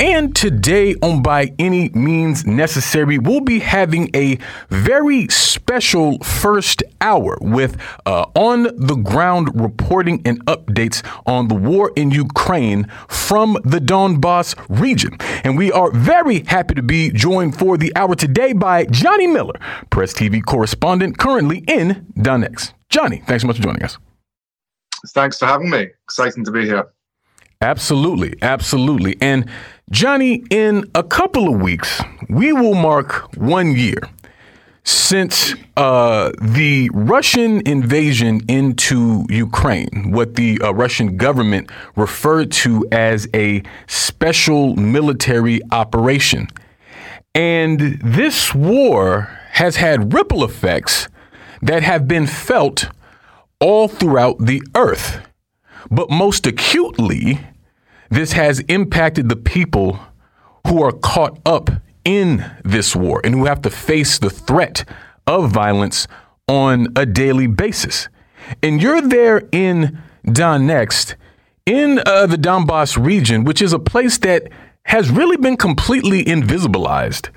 And today on By Any Means Necessary, we'll be having a very special first hour with uh, on the ground reporting and updates on the war in Ukraine from the Donbass region. And we are very happy to be joined for the hour today by Johnny Miller, Press TV correspondent currently in Donetsk. Johnny, thanks so much for joining us. Thanks for having me. Exciting to be here. Absolutely, absolutely. And Johnny, in a couple of weeks, we will mark one year since uh, the Russian invasion into Ukraine, what the uh, Russian government referred to as a special military operation. And this war has had ripple effects that have been felt all throughout the earth. But most acutely, this has impacted the people who are caught up in this war and who have to face the threat of violence on a daily basis. And you're there in Donetsk, in uh, the Donbass region, which is a place that has really been completely invisibilized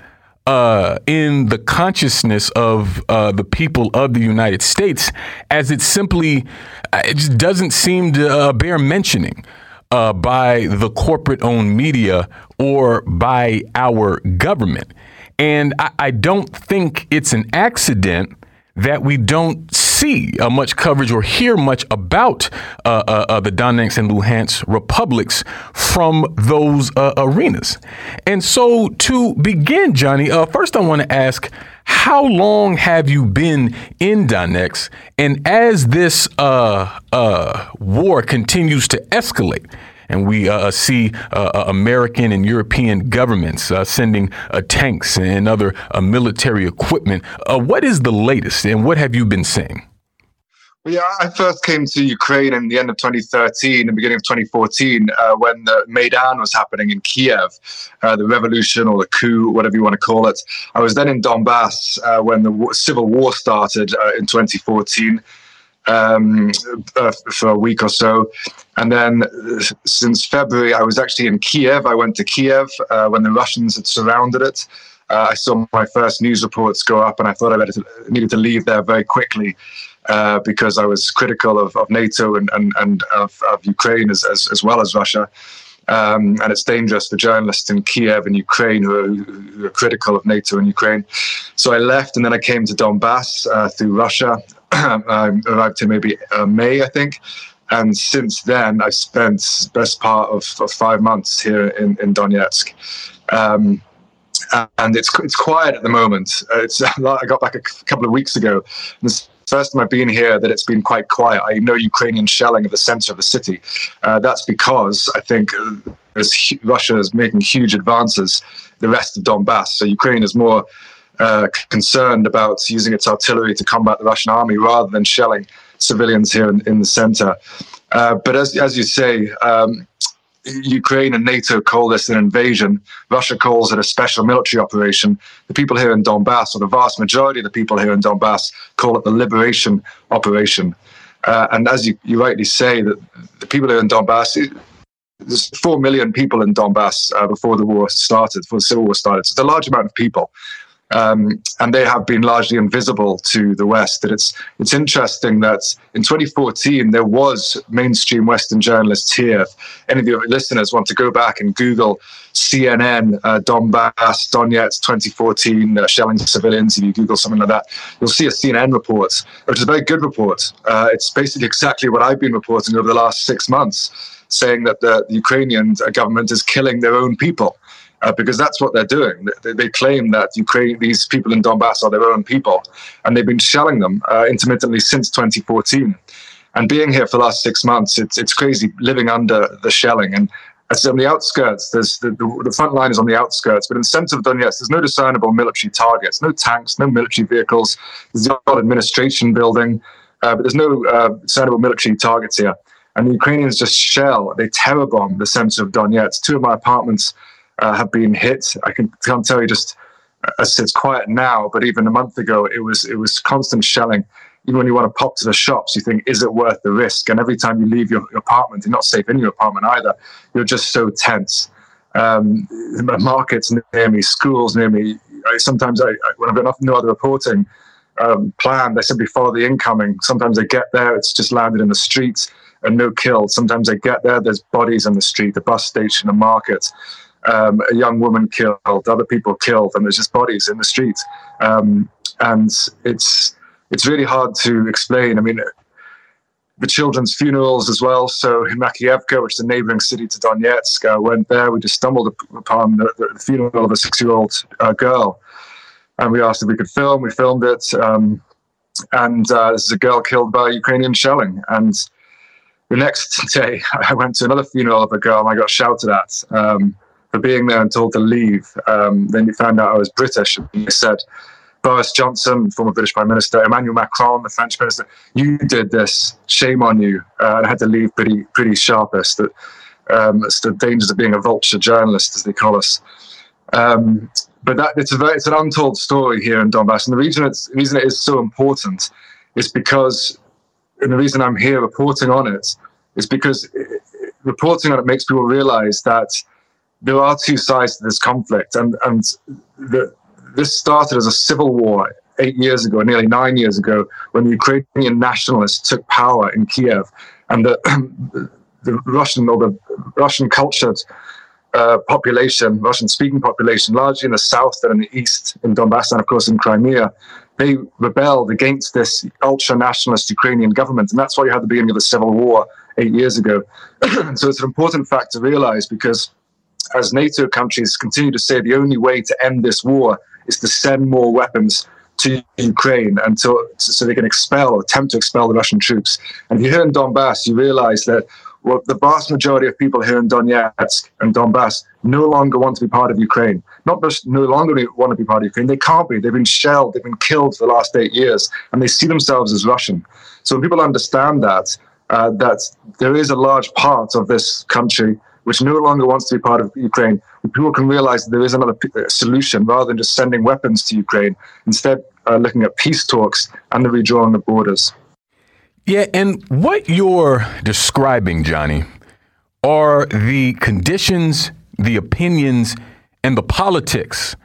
uh, in the consciousness of uh, the people of the United States, as it simply uh, it just doesn't seem to uh, bear mentioning uh, by the corporate owned media or by our government. And I, I don't think it's an accident that we don't see uh, much coverage or hear much about uh, uh, uh the Donetsk and Luhansk republics from those uh, arenas. And so, to begin, Johnny, first I want to ask how long have you been in Donetsk? And as this war continues to escalate, and we uh, see uh, American and European governments uh, sending tanks and other military equipment. what is the latest, and what have you been saying? Yeah, I first came to Ukraine in the end of 2013 and beginning of 2014 uh, when the Maidan was happening in Kiev, uh, the revolution or the coup, whatever you want to call it. I was then in Donbass uh, when the civil war started uh, in 2014 um, uh, for a week or so. And then uh, since February, I was actually in Kiev. I went to Kiev when the Russians had surrounded it. I saw my first news reports go up, and I thought I needed to leave there very quickly uh, because I was critical of, of NATO and, and, and of, of Ukraine as, as, as well as Russia. Um, and it's dangerous for journalists in Kiev and Ukraine who are, who are, critical of NATO and Ukraine. So I left, and then I came to Donbass uh, through Russia. I arrived here maybe uh, May, I think. And since then, I've spent best part of, of five months here in, in Donetsk. Um, and it's it's quiet at the moment. Uh, it's I got back a couple of weeks ago. And first time I've been here that it's been quite quiet. I know Ukrainian shelling of the center of the city. Uh, that's because I think uh, Russia is making huge advances the rest of Donbass. So Ukraine is more uh, concerned about using its artillery to combat the Russian army rather than shelling civilians here in, in the center. Uh, but as, as you say, um, Ukraine and NATO call this an invasion. Russia calls it a special military operation. The people here in Donbass, or the vast majority of the people here in Donbass, call it the liberation operation. Uh, and as you, you rightly say, that the people here in Donbass, there's four million people in Donbass uh, before the war started, before the civil war started. So it's a large amount of people. Um, and they have been largely invisible to the West. That it's it's interesting that in 2014 there was mainstream Western journalists here. If any of your listeners want to go back and Google CNN uh, Donbass Donetsk 2014 uh, shelling civilians, if you Google something like that, you'll see a CNN report, which is a very good report. Uh, it's basically exactly what I've been reporting over the last six months, saying that the, the Ukrainian government is killing their own people uh, because that's what they're doing. They, they, claim that Ukraine, these people in Donbass are their own people, and they've been shelling them uh, intermittently since 2014. And being here for the last six months, it's it's crazy living under the shelling. And as on the outskirts, there's the, the, the, front line is on the outskirts, but in the center of Donetsk, there's no discernible military targets, no tanks, no military vehicles. There's no administration building, uh, but there's no uh, discernible military targets here. and the Ukrainians just shell, they terror bomb the center of Donetsk. Two of my apartments uh, have been hit. I can, can't tell you just as it's quiet now, but even a month ago, it was it was constant shelling. Even when you want to pop to the shops, you think, is it worth the risk? And every time you leave your, your apartment, you're not safe in your apartment either. You're just so tense. Um, markets near me, schools near me. I, sometimes I, I, when I've got no other reporting um, plan, they simply follow the incoming. Sometimes they get there, it's just landed in the streets and no killed. Sometimes they get there, there's bodies in the street, the bus station, the market um, a young woman killed, other people killed, and there's just bodies in the street. Um, and it's it's really hard to explain. I mean, the children's funerals as well. So in Makiivka, which is a neighboring city to Donetsk, uh, went there. We just stumbled upon the, the funeral of a six-year-old uh, girl, and we asked if we could film. We filmed it, um, and uh, this is a girl killed by Ukrainian shelling. And the next day, I went to another funeral of a girl, and I got shouted at. Um, for being there and told to leave. Um, then you found out I was British, and you said, Boris Johnson, former British Prime Minister, Emmanuel Macron, the French Minister, you did this. Shame on you. Uh, and I had to leave pretty pretty sharpest. That um, it's the dangers of being a vulture journalist, as they call us. Um, but that it's a very, it's an untold story here in Donbass, and the reason it's the reason it is so important is because, and the reason I'm here reporting on it is because it, reporting on it makes people realize that there are two sides to this conflict, and and the, this started as a civil war eight years ago, nearly nine years ago, when the Ukrainian nationalists took power in Kiev, and the the Russian or the Russian cultured uh, population, Russian speaking population, largely in the south and in the east, in Donbass and of course in Crimea, they rebelled against this ultra nationalist Ukrainian government, and that's why you had the beginning of the civil war eight years ago. so it's an important fact to realize because as NATO countries continue to say the only way to end this war is to send more weapons to Ukraine and to, so they can expel or attempt to expel the Russian troops. And here in Donbass, you realize that well, the vast majority of people here in Donetsk and Donbass no longer want to be part of Ukraine. Not just no longer want to be part of Ukraine, they can't be. They've been shelled, they've been killed for the last eight years, and they see themselves as Russian. So when people understand that, uh, that there is a large part of this country which no longer wants to be part of Ukraine, people can realize that there is another uh, solution rather than just sending weapons to Ukraine, instead, uh, looking at peace talks and the redrawing of borders. Yeah, and what you're describing, Johnny, are the conditions, the opinions, and the politics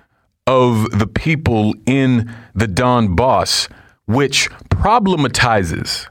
of the people in the Donbass, which problematizes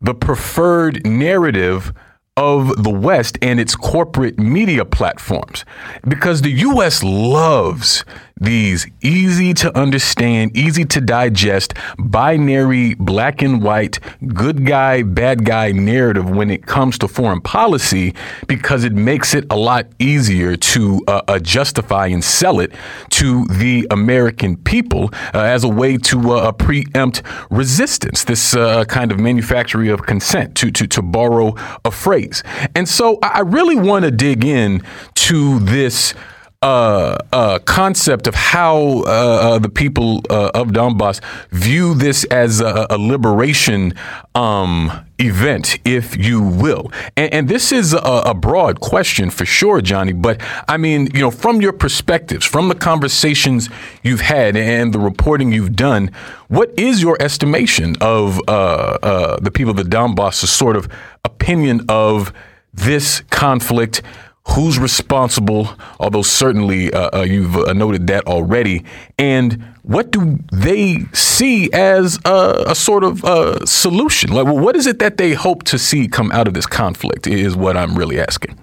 the preferred narrative of the West and its corporate media platforms because the U.S. loves these easy to understand, easy to digest, binary black and white, good guy, bad guy narrative when it comes to foreign policy because it makes it a lot easier to uh, uh, justify and sell it to the American people uh, as a way to uh, preempt resistance, this uh, kind of manufacturing of consent, to, to, to borrow a phrase. And so I really want to dig in to this uh, uh, concept of how uh, uh the people uh, of Donbass view this as a, a liberation um, event, if you will. And, and this is a, a, broad question for sure, Johnny. But I mean, you know, from your perspectives, from the conversations you've had and the reporting you've done, what is your estimation of uh, the people of the Donbass' sort of opinion of this conflict? Who's responsible, although certainly uh, uh, you've uh, noted that already, and what do they see as a, a sort of uh, solution? Like, well, what is it that they hope to see come out of this conflict? Is what I'm really asking.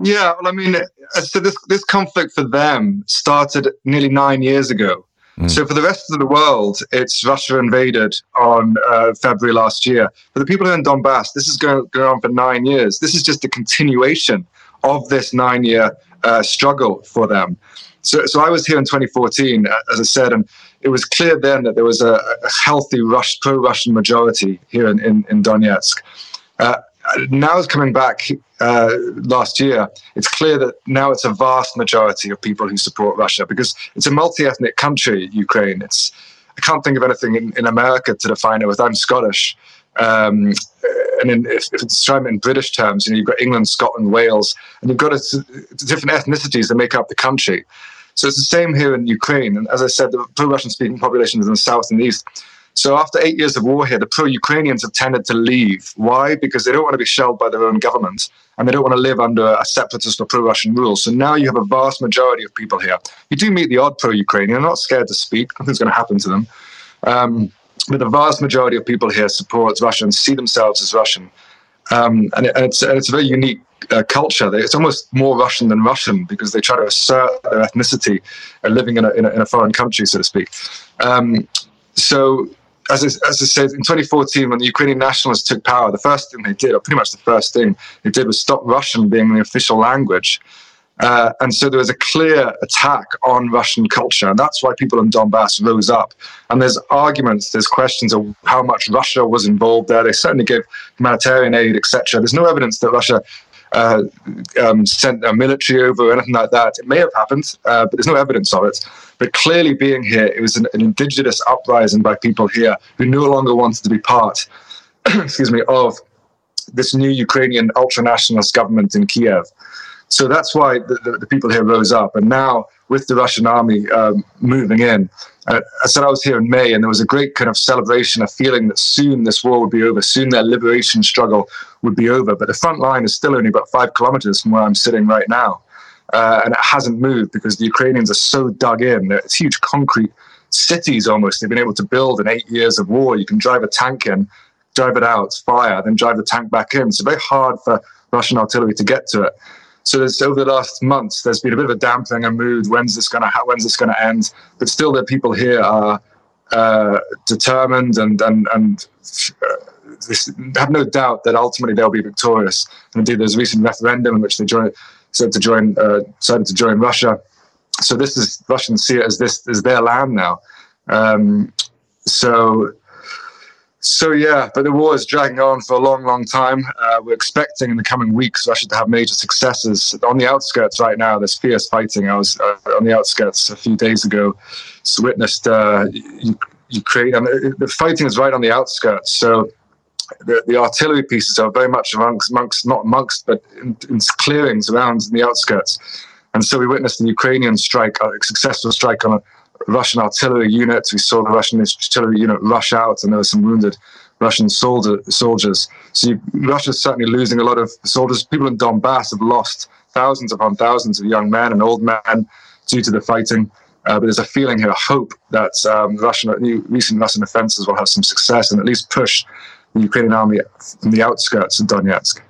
Yeah, well, I mean, uh, so this this conflict for them started nearly nine years ago. Mm. So for the rest of the world, it's Russia invaded on uh, February last year. For the people in Donbass, this is going, going on for nine years. This is just a continuation of this nine year uh, struggle for them. So, so I was here in 2014, uh, as I said, and it was clear then that there was a, a healthy Rush, pro-Russian majority here in, in, in Donetsk. Uh, now coming back uh, last year. It's clear that now it's a vast majority of people who support Russia because it's a multi-ethnic country, Ukraine. It's I can't think of anything in, in America to define it with. I'm Scottish. Um, and in, if, if it's described in British terms, you know, you've got England, Scotland, Wales, and you've got a different ethnicities that make up the country. So it's the same here in Ukraine. And as I said, the pro-Russian speaking population is in the south and the east. So after eight years of war here, the pro-Ukrainians have tended to leave. Why? Because they don't want to be shelled by their own government, and they don't want to live under a separatist or pro-Russian rule. So now you have a vast majority of people here. You do meet the odd pro-Ukrainian, they're not scared to speak. Nothing's going to happen to them. Um, but the vast majority of people here support Russia and see themselves as Russian. Um, and, it, and, it's, and it's a very unique uh, culture. It's almost more Russian than Russian because they try to assert their ethnicity uh, living in a, in a, in, a, foreign country, so to speak. Um, so, as I, as I said, in 2014, when the Ukrainian nationalists took power, the first thing they did, or pretty much the first thing they did, was stop Russian being the official language. Uh, and so there was a clear attack on Russian culture. And that's why people in Donbass rose up. And there's arguments, there's questions of how much Russia was involved there. They certainly gave humanitarian aid, etc. There's no evidence that Russia uh, um, sent a military over or anything like that. It may have happened, uh, but there's no evidence of it. But clearly, being here, it was an, an indigenous uprising by people here who no longer wanted to be part, excuse me, of this new Ukrainian ultra nationalist government in Kiev. So that's why the, the, the, people here rose up. And now, with the Russian army um, moving in, uh, I said I was here in May, and there was a great kind of celebration, a feeling that soon this war would be over, soon their liberation struggle would be over. But the front line is still only about five kilometers from where I'm sitting right now. Uh, and it hasn't moved because the Ukrainians are so dug in. It's huge concrete cities almost they've been able to build in eight years of war. You can drive a tank in, drive it out, fire, then drive the tank back in. It's very hard for Russian artillery to get to it. So over the last months, there's been a bit of a dampening of mood. When's this going to ha- when's this going to end? But still, the people here are uh, determined and and and uh, have no doubt that ultimately they'll be victorious. And indeed, there's a recent referendum in which they joined, said to join, uh, decided to join Russia. So this is Russians see it as this is their land now. Um, so so yeah, but the war is dragging on for a long, long time. Uh, we're expecting in the coming weeks Russia to have major successes. On the outskirts right now, there's fierce fighting. I was uh, on the outskirts a few days ago, so witnessed uh, Ukraine, and the fighting is right on the outskirts. So the, the artillery pieces are very much amongst, amongst not amongst, but in, in clearings around the outskirts. And so we witnessed the Ukrainian strike, a successful strike on a Russian artillery units. We saw the Russian artillery unit rush out, and there were some wounded Russian soldier, soldiers. So you, Russia's certainly losing a lot of soldiers. People in Donbass have lost thousands upon thousands of young men and old men due to the fighting. Uh, but there's a feeling here, a hope that um, Russian, recent Russian offences will have some success and at least push the Ukrainian army from the outskirts of Donetsk.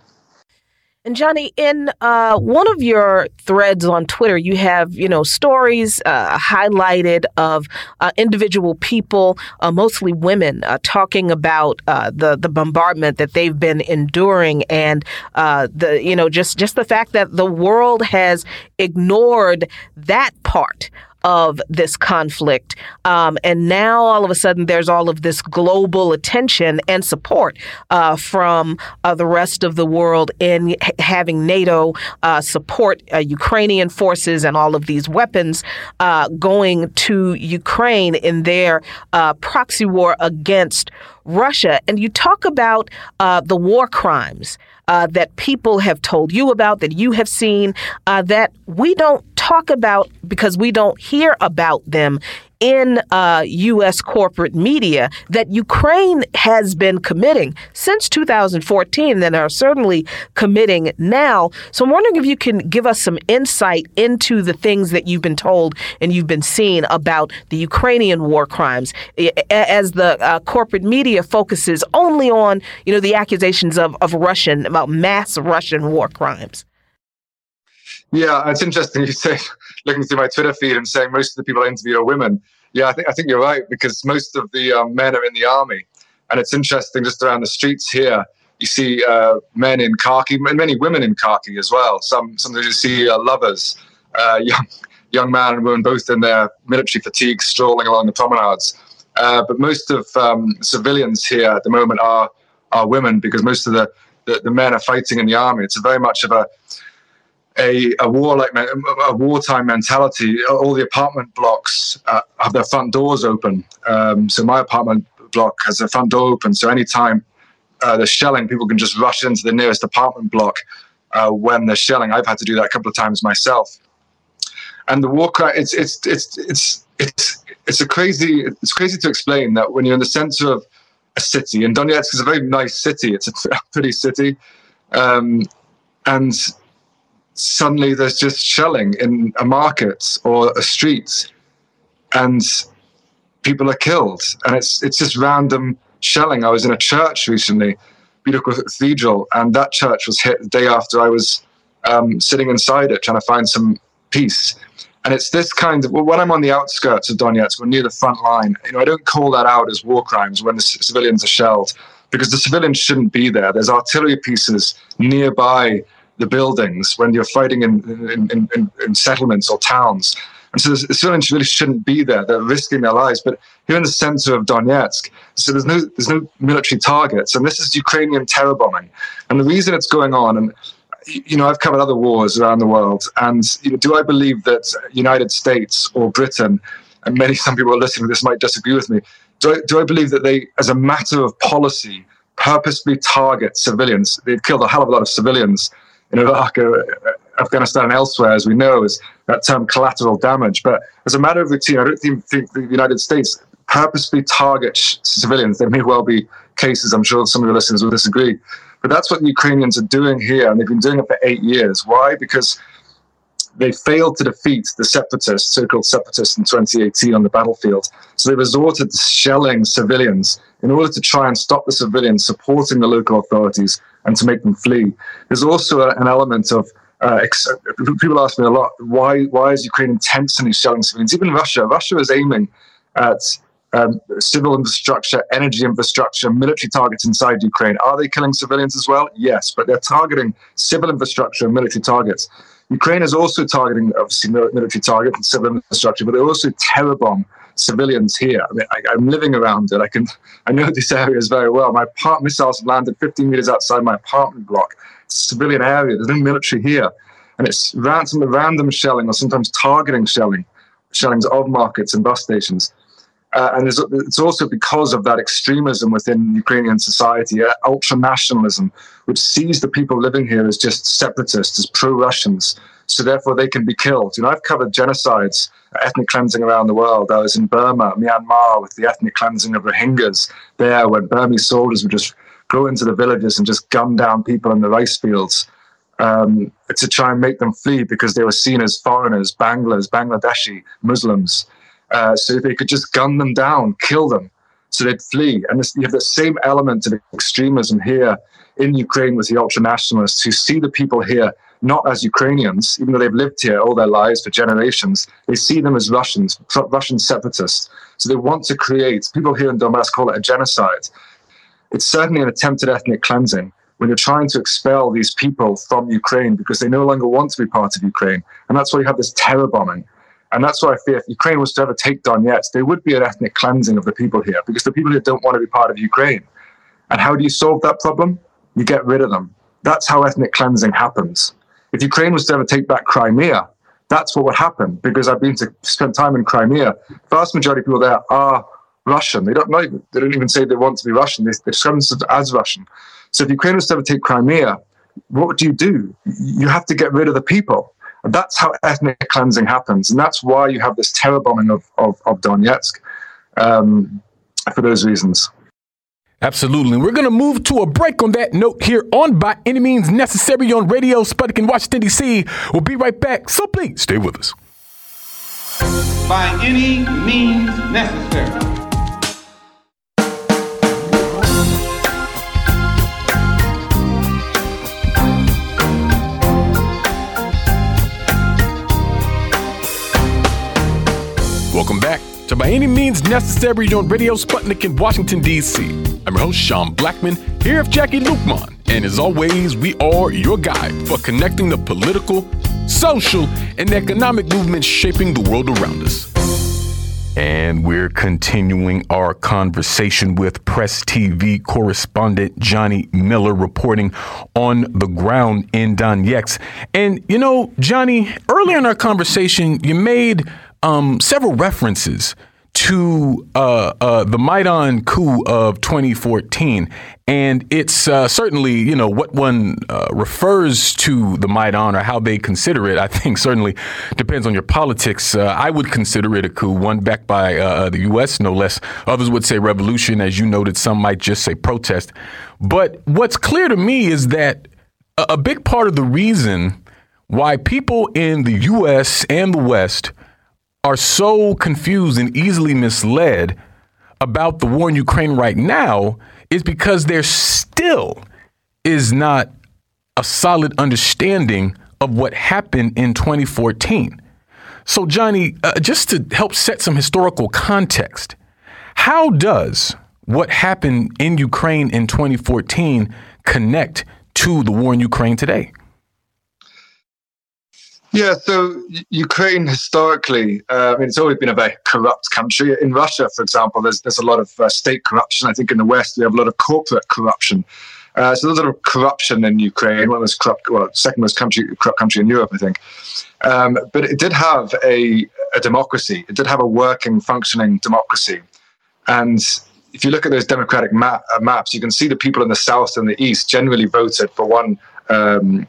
And Johnny, in uh, one of your threads on Twitter, you have you know stories uh, highlighted of uh, individual people, uh, mostly women, uh, talking about uh, the the bombardment that they've been enduring, and the you know just just the fact that the world has ignored that part of this conflict. Um, and now all of a sudden there's all of this global attention and support uh, from uh, the rest of the world in having NATO uh, support uh, Ukrainian forces and all of these weapons uh, going to Ukraine in their uh, proxy war against Russia. And you talk about the war crimes uh, that people have told you about, that you have seen, uh, that we don't talk about because we don't hear about them in uh, U.S. corporate media that Ukraine has been committing since 2014 and are certainly committing now. So I'm wondering if you can give us some insight into the things that you've been told and you've been seeing about the Ukrainian war crimes as the uh, corporate media focuses only on, you know, the accusations of, of Russian, about mass Russian war crimes. Yeah, it's interesting you say looking through my Twitter feed and saying most of the people I interview are women. Yeah, I think I think you're right because most of the um, men are in the army, and it's interesting just around the streets here. You see uh, men in khaki, and many women in khaki as well. Some sometimes you see uh, lovers, uh, young young man and woman, both in their military fatigues, strolling along the promenades. Uh, but most of um, civilians here at the moment are are women because most of the, the, the men are fighting in the army. It's very much of a a, a warlike, a wartime mentality. All the apartment blocks uh, have their front doors open. Um, so my apartment block has a front door open. So anytime uh, the shelling, people can just rush into the nearest apartment block uh, when they're shelling. I've had to do that a couple of times myself. And the war cry, it's it's it's it's it's it's a crazy it's crazy to explain that when you're in the center of a city, and Donetsk is a very nice city. It's a pretty city, um, and suddenly there's just shelling in a market or a street, and people are killed, and it's it's just random shelling. I was in a church recently, beautiful cathedral, and that church was hit the day after I was um, sitting inside it trying to find some peace. And it's this kind of well, when I'm on the outskirts of Donetsk, or near the front line, you know, I don't call that out as war crimes when the civilians are shelled, because the civilians shouldn't be there. There's artillery pieces nearby the buildings when you're fighting in, in, in, in settlements or towns. And so the civilians really shouldn't be there. They're risking their lives. But here in the center of Donetsk, so there's no there's no military targets, and this is Ukrainian terror bombing. And the reason it's going on, and you know, I've covered other wars around the world, and you know, do I believe that United States or Britain, and many some people are listening to this might disagree with me, do I, do I believe that they, as a matter of policy, purposely target civilians? They've killed a hell of a lot of civilians in Iraq, uh, Afghanistan, and elsewhere, as we know, is that term collateral damage. But as a matter of routine, I don't think, think the United States purposely targets civilians. There may well be cases, I'm sure some of your listeners will disagree, but that's what the Ukrainians are doing here, and they've been doing it for eight years. Why? Because they failed to defeat the separatists, so-called separatists in 2018 on the battlefield. So they resorted to shelling civilians in order to try and stop the civilians supporting the local authorities and to make them flee. There's also an element of uh, people ask me a lot why why is Ukraine intentionally shelling civilians? Even Russia, Russia is aiming at um, civil infrastructure, energy infrastructure, military targets inside Ukraine. Are they killing civilians as well? Yes, but they're targeting civil infrastructure and military targets. Ukraine is also targeting obviously military targets and civil infrastructure, but they also terror bomb civilians here. I mean, I, am living around it. I can, I know these areas very well. My part missiles landed 15 meters outside my apartment block. It's a civilian area. There's no military here, and it's random, random shelling or sometimes targeting shelling, shellings of markets and bus stations. Uh, and it's also because of that extremism within Ukrainian society, uh, ultra nationalism, which sees the people living here as just separatists, as pro Russians. So therefore, they can be killed. You know, I've covered genocides, ethnic cleansing around the world. I was in Burma, Myanmar, with the ethnic cleansing of Rohingyas there, when Burmese soldiers would just go into the villages and just gun down people in the rice fields. Um, to try and make them flee because they were seen as foreigners, Banglas, Bangladeshi, Muslims. Uh, so they could just gun them down, kill them, so they'd flee. And this, you have the same element of extremism here in Ukraine with the ultra nationalists who see the people here not as Ukrainians, even though they've lived here all their lives for generations. They see them as Russians, Russian separatists. So they want to create, people here in Donbass call it a genocide. It's certainly an attempted ethnic cleansing when you're trying to expel these people from Ukraine because they no longer want to be part of Ukraine. And that's why you have this terror bombing. And that's why I fear if Ukraine was to ever take Donetsk, there would be an ethnic cleansing of the people here because the people here don't want to be part of Ukraine. And how do you solve that problem? You get rid of them. That's how ethnic cleansing happens. If Ukraine was to ever take back Crimea, that's what would happen because I've been to spend time in Crimea. Vast majority of people there are Russian. They don't know, they don't even say they want to be Russian. They, they describe themselves as Russian. So if Ukraine was to ever take Crimea, what do you do? You have to get rid of the people. And that's how ethnic cleansing happens. And that's why you have this terror bombing of, of, of Donetsk um, for those reasons. Absolutely. We're going to move to a break on that note here on By Any Means Necessary on Radio Sputnik in Washington, D.C. We'll be right back. So please stay with us. By any means necessary. To By Any Means Necessary on Radio Sputnik in Washington, D.C. I'm your host, Sean Blackmon, here with Jacquie Luqman. And as always, we are your guide for connecting the political, social, and economic movements shaping the world around us. And we're continuing our conversation with Press TV correspondent Johnny Miller reporting on the ground in Donetsk. And, you know, Johnny, earlier in our conversation, you made um, several references to uh, uh, the Maidan coup of 2014, and it's uh, certainly you know what one uh, refers to the Maidan or how they consider it. I think certainly depends on your politics. Uh, I would consider it a coup, one backed by uh, the U.S. no less. Others would say revolution, as you noted. Some might just say protest. But what's clear to me is that a, a big part of the reason why people in the U.S. and the West are so confused and easily misled about the war in Ukraine right now is because there still is not a solid understanding of what happened in 2014. So, Johnny, uh, just to help set some historical context, how does what happened in Ukraine in 2014 connect to the war in Ukraine today? Yeah, so Ukraine historically, uh, I mean, it's always been a very corrupt country. In Russia, for example, there's there's a lot of uh, state corruption. I think in the West we have a lot of corporate corruption. Uh, so there's a lot of corruption in Ukraine, one of the corrupt, well, second most country, corrupt country in Europe, I think. Um, but it did have a, a democracy. It did have a working, functioning democracy. And if you look at those democratic map, uh, maps, you can see the people in the south and the east generally voted for one um,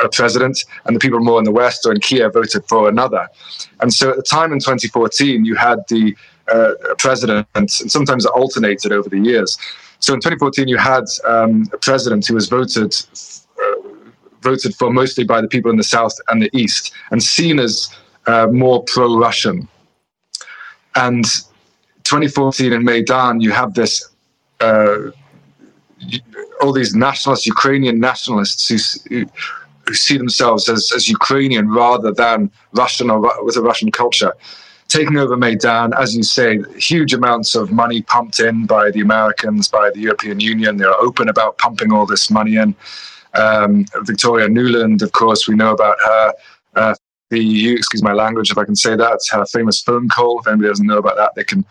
a president, and the people more in the West or in Kiev voted for another. And so at the time in 2014, you had the uh, president, and sometimes it alternated over the years. So in 2014, you had um, a president who was voted uh, voted for mostly by the people in the South and the East, and seen as uh, more pro-Russian. And 2014 in Maidan, you have this uh, all these nationalists, Ukrainian nationalists who, who see themselves as, as Ukrainian rather than Russian or with a Russian culture. Taking over Maidan, as you say, huge amounts of money pumped in by the Americans, by the European Union. They're open about pumping all this money in. Um, Victoria Nuland, of course, we know about her. Uh, the EU, excuse my language if I can say that, her famous phone call. If anybody doesn't know about that, they can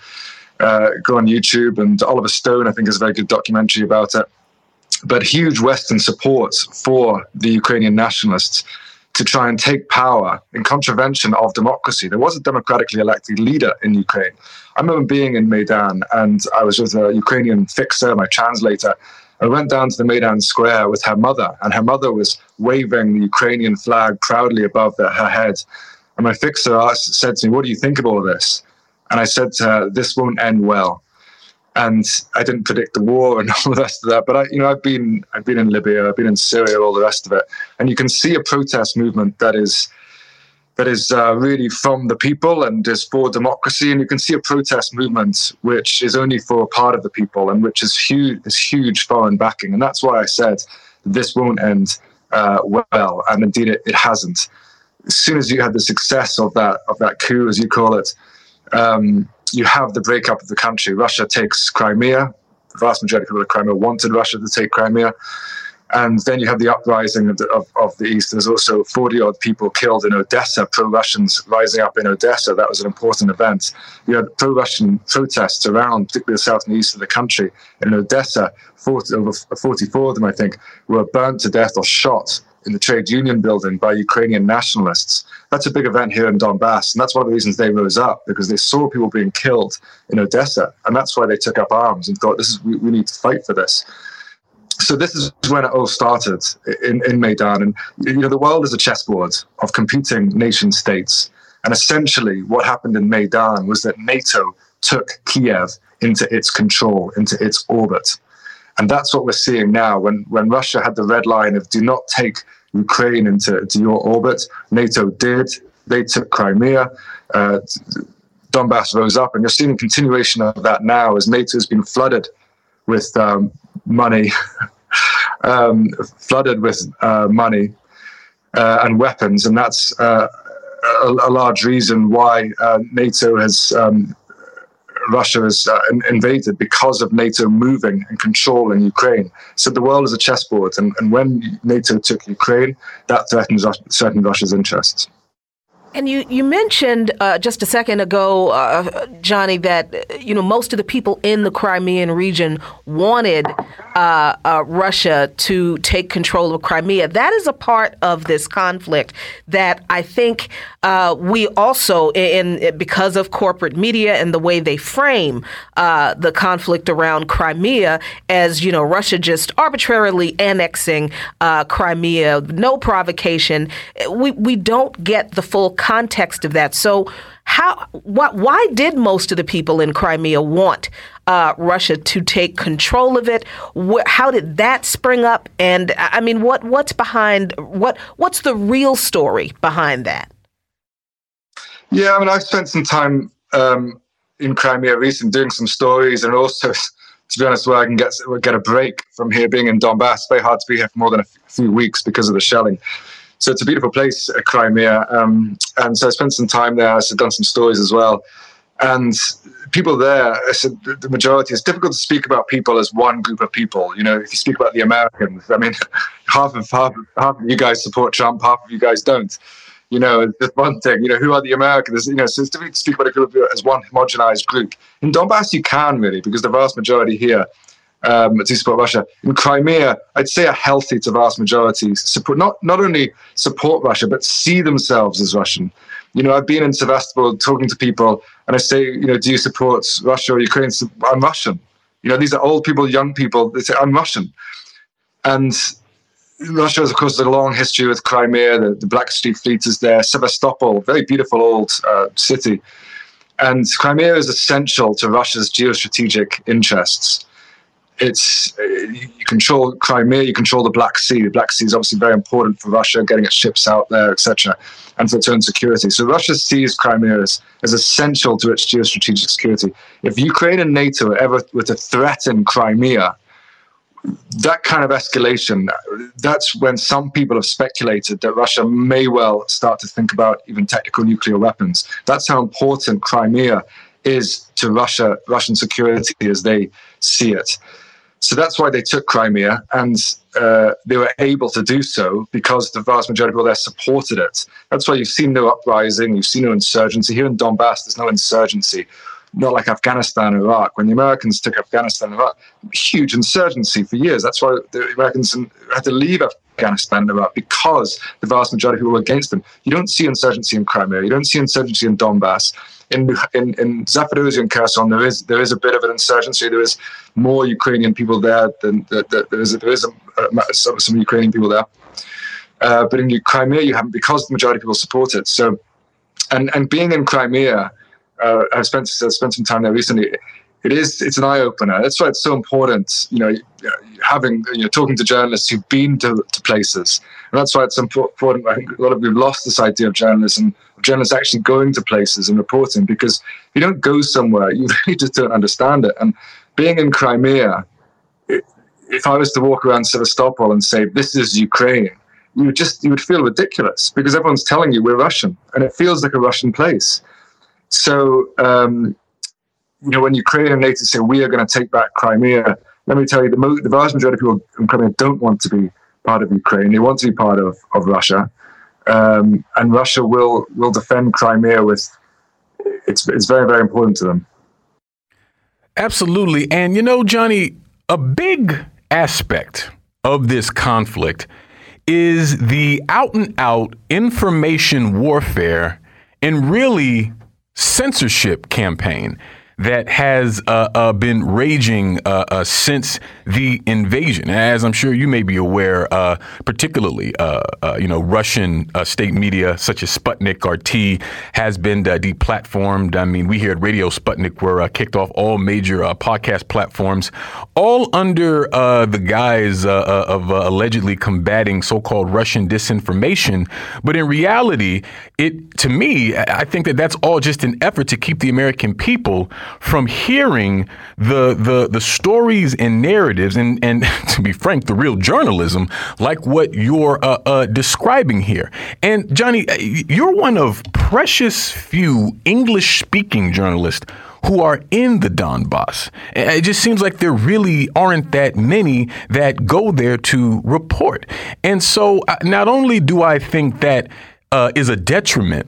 uh, go on YouTube. And Oliver Stone, I think, has a very good documentary about it but huge Western support for the Ukrainian nationalists to try and take power in contravention of democracy. There was a democratically elected leader in Ukraine. I remember being in Maidan and I was with a Ukrainian fixer, my translator. I went down to the Maidan Square with her mother, and her mother was waving the Ukrainian flag proudly above the, her head. And my fixer asked, said to me, What do you think of all this? And I said to her, This won't end well and I didn't predict the war and all the rest of that. But I, you know, I've been I've been in Libya, I've been in Syria, all the rest of it, and you can see a protest movement that is that is uh, really from the people and is for democracy, and you can see a protest movement which is only for a part of the people and which is huge is huge foreign backing, and that's why I said this won't end uh, well, and indeed it, it hasn't. As soon as you had the success of that of that coup, as you call it. Um, you have the breakup of the country. Russia takes Crimea. The vast majority of people in Crimea wanted Russia to take Crimea. And then you have the uprising of the, of, of the east. There's also 40 odd people killed in Odessa, pro Russians rising up in Odessa. That was an important event. You had pro Russian protests around, particularly the south and east of the country. In Odessa, 40, over 44 of them, I think, were burnt to death or shot in the trade union building by Ukrainian nationalists. That's a big event here in Donbass. And that's one of the reasons they rose up because they saw people being killed in Odessa. And that's why they took up arms and thought, this is, we, we need to fight for this. So this is when it all started in, in Maidan. And, you know, the world is a chessboard of competing nation states. And essentially what happened in Maidan was that NATO took Kiev into its control, into its orbit. And that's what we're seeing now. When when Russia had the red line of do not take Ukraine into, into your orbit, NATO did. They took Crimea. Uh, Donbass rose up, and you're seeing a continuation of that now as NATO has been flooded with um, money, um, flooded with uh, money uh, and weapons, and that's uh, a, a, large reason why uh, NATO has um, Russia has uh, invaded because of NATO moving and controlling Ukraine. So the world is a chessboard, and, and when NATO took Ukraine, that threatened, threatened Russia's interests. And you, you mentioned uh, just a second ago, uh, Johnny, that you know most of the people in the Crimean region wanted uh, uh Russia to take control of Crimea. That is a part of this conflict that I think uh, we also, in because of corporate media and the way they frame uh, the conflict around Crimea, as you know, Russia just arbitrarily annexing Crimea, no provocation. We we don't get the full context of that. So, how, why, why did most of the people in Crimea want uh, Russia to take control of it? how did that spring up? And I mean, what what's behind what what's the real story behind that? Yeah, I mean, I've spent some time um, in Crimea recently doing some stories, and also, to be honest, where I can get get a break from here being in Donbass. Very hard to be here for more than a few weeks because of the shelling. So it's a beautiful place, uh, Crimea. Um, and so I spent some time there. I've done some stories as well. And people there, I said the majority, it's difficult to speak about people as one group of people. You know, if you speak about the Americans, I mean, half of half, half of you guys support Trump, half of you guys don't. You know, that's one thing. You know, who are the Americans? You know, so it's difficult to speak about a group as one homogenized group. In Donbass, you can really, because the vast majority here um, to support Russia. In Crimea, I'd say a healthy to vast majority support not not only support Russia but see themselves as Russian. You know, I've been in Sevastopol talking to people, and I say, you know, do you support Russia or Ukraine? I'm Russian. You know, these are old people, young people. They say I'm Russian, and Russia has, of course, a long history with Crimea. The, the Black Sea Fleet is there. Sevastopol, very beautiful old uh, city. And Crimea is essential to Russia's geostrategic interests it's uh, you control Crimea, you control the Black Sea. The Black Sea is obviously very important for Russia, getting its ships out there, etc., and for its own security. So Russia sees Crimea as, as essential to its geostrategic security. If Ukraine and NATO ever were to threaten Crimea, that kind of escalation, that's when some people have speculated that Russia may well start to think about even technical nuclear weapons. That's how important Crimea is to Russia, Russian security as they see it. So that's why they took Crimea, and uh, they were able to do so because the vast majority of people there supported it. That's why you've seen no uprising, you've seen no insurgency. Here in Donbass, there's no insurgency, not like Afghanistan or Iraq. When the Americans took Afghanistan and Iraq, huge insurgency for years. That's why the Americans had to leave Afghanistan and Iraq because the vast majority of people were against them. You don't see insurgency in Crimea, you don't see insurgency in Donbass in in, in Zaporozhye and Kherson, there is there is a bit of an insurgency. There is more Ukrainian people there than there is there is a, some, some Ukrainian people there. Uh, but in Crimea, you haven't because the majority of people support it. So, and and being in Crimea, uh, I've spent I've spent some time there recently. It is it's an eye opener. That's why it's so important. You know, having you know talking to journalists who've been to, to places, and that's why it's important. I think a lot of we've lost this idea of journalism journalists actually going to places and reporting because if you don't go somewhere, you really just don't understand it. And being in Crimea, if I was to walk around Sevastopol and say, this is Ukraine, you would just, you would feel ridiculous because everyone's telling you we're Russian and it feels like a Russian place. So, um, you know, when Ukraine and NATO say we are going to take back Crimea, let me tell you, the, mo- the vast majority of people in Crimea don't want to be part of Ukraine. They want to be part of, of Russia um, and Russia will will defend Crimea with. It's it's very very important to them. Absolutely, and you know, Johnny, a big aspect of this conflict is the out and out information warfare and really censorship campaign that has uh, uh, been raging uh, uh since the invasion. As I'm sure you may be aware, uh, particularly, uh, you know, Russian state media such as Sputnik RT has been deplatformed. I mean, we here at Radio Sputnik were kicked off all major podcast platforms, all under the guise of allegedly combating so-called Russian disinformation. But in reality, it to me, I think that that's all just an effort to keep the American people from hearing the the the stories and narratives and and to be frank, the real journalism like what you're uh, uh, describing here. And Johnny, uh, you're one of precious few English speaking journalists who are in the Donbass. It just seems like there really aren't that many that go there to report. And so, uh, not only do I think that uh, is a detriment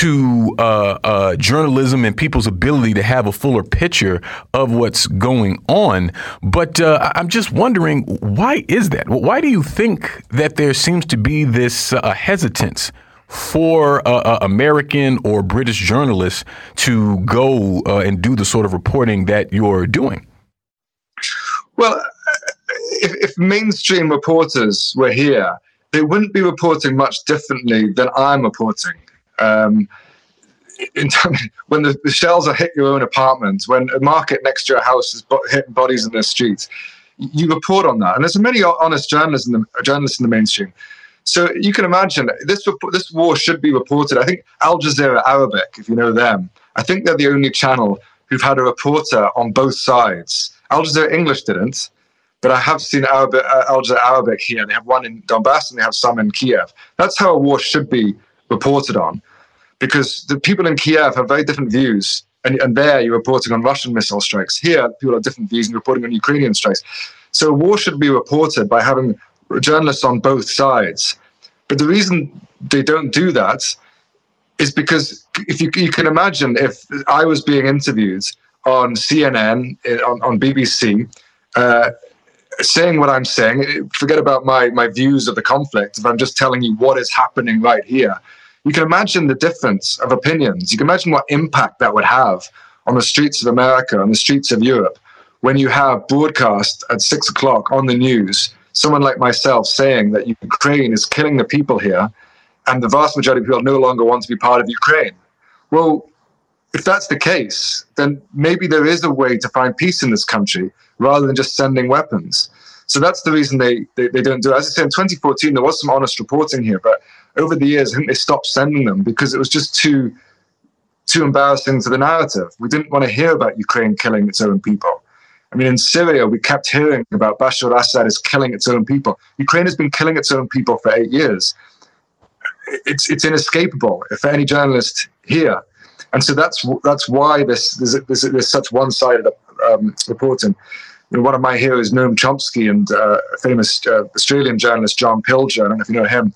to uh, uh, journalism and people's ability to have a fuller picture of what's going on. But uh, I'm just wondering, why is that? Why do you think that there seems to be this uh, hesitance? For uh, uh, American or British journalists to go and do the sort of reporting that you're doing? Well, if, if mainstream reporters were here, they wouldn't be reporting much differently than I'm reporting. Um, when the, the, shells are hit your own apartment, when a market next to your house is bo- hitting bodies in the streets, you report on that. And there's many honest journalists in the, journalists in the mainstream. So you can imagine this this war should be reported. I think Al Jazeera Arabic, if you know them, I think they're the only channel who've had a reporter on both sides. Al Jazeera English didn't, but I have seen Arabic, uh, Al Jazeera Arabic here. They have one in Donbass and they have some in Kiev. That's how a war should be reported on, because the people in Kiev have very different views. And, and there you're reporting on Russian missile strikes. Here, people have different views and reporting on Ukrainian strikes. So war should be reported by having journalists on both sides. But the reason they don't do that is because if you, you can imagine if I was being interviewed on CNN, eh, on, on BBC, uh, saying what I'm saying, forget about my, my views of the conflict. If I'm just telling you what is happening right here, you can imagine the difference of opinions. You can imagine what impact that would have on the streets of America, on the streets of Europe, when you have broadcast at six o'clock on the news, someone like myself saying that Ukraine is killing the people here, and the vast majority of people no longer want to be part of Ukraine. Well, if that's the case, then maybe there is a way to find peace in this country rather than just sending weapons. So that's the reason they, they, they don't do it. As I said, in 2014, there was some honest reporting here, but over the years, I think they stopped sending them because it was just too too embarrassing to the narrative. We didn't want to hear about Ukraine killing its own people. I mean, in Syria, we kept hearing about Bashar Assad is killing its own people. Ukraine has been killing its own people for eight years. It's, it's inescapable for any journalist here. And so that's that's why this there's, there's, there's such one-sided um, reporting. One of my heroes, Noam Chomsky, and uh, famous uh, Australian journalist John Pilger. I don't know if you know him.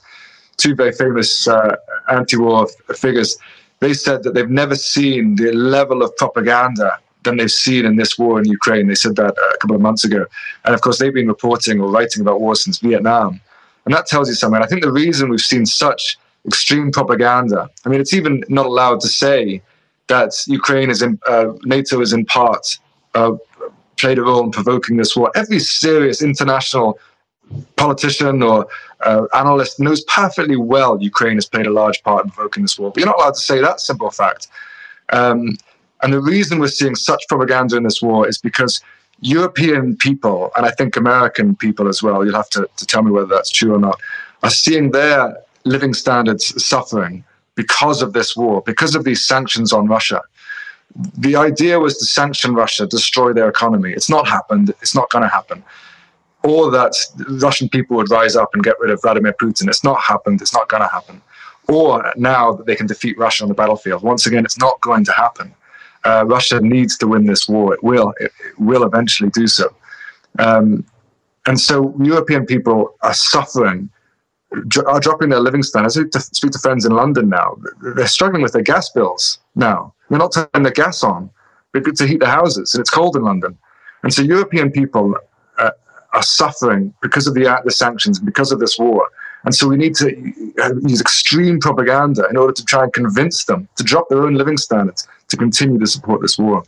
Two very famous uh, anti-war figures. They said that they've never seen the level of propaganda than they've seen in this war in Ukraine. They said that uh, a couple of months ago. And of course, they've been reporting or writing about war since Vietnam. And that tells you something. I think the reason we've seen such extreme propaganda, I mean, it's even not allowed to say that Ukraine is in, uh, NATO is in part uh, played a role in provoking this war. Every serious international politician or uh, analyst knows perfectly well Ukraine has played a large part in provoking this war. But you're not allowed to say that simple fact. Um, and the reason we're seeing such propaganda in this war is because European people, and I think American people as well, you'll have to, to tell me whether that's true or not, are seeing their living standards suffering because of this war, because of these sanctions on Russia. The idea was to sanction Russia, destroy their economy. It's not happened. It's not going to happen. Or that Russian people would rise up and get rid of Vladimir Putin. It's not happened. It's not going to happen. Or now that they can defeat Russia on the battlefield. Once again, it's not going to happen. Uh, Russia needs to win this war. It will. It, it will eventually do so. Um, and so European people are suffering, are dropping their living standards. I speak to friends in London now. They're struggling with their gas bills now. They're not turning the gas on to heat the houses, and it's cold in London. And so European people uh, are suffering because of the, uh, the sanctions, because of this war. And so we need to uh, use extreme propaganda in order to try and convince them to drop their own living standards to continue to support this war.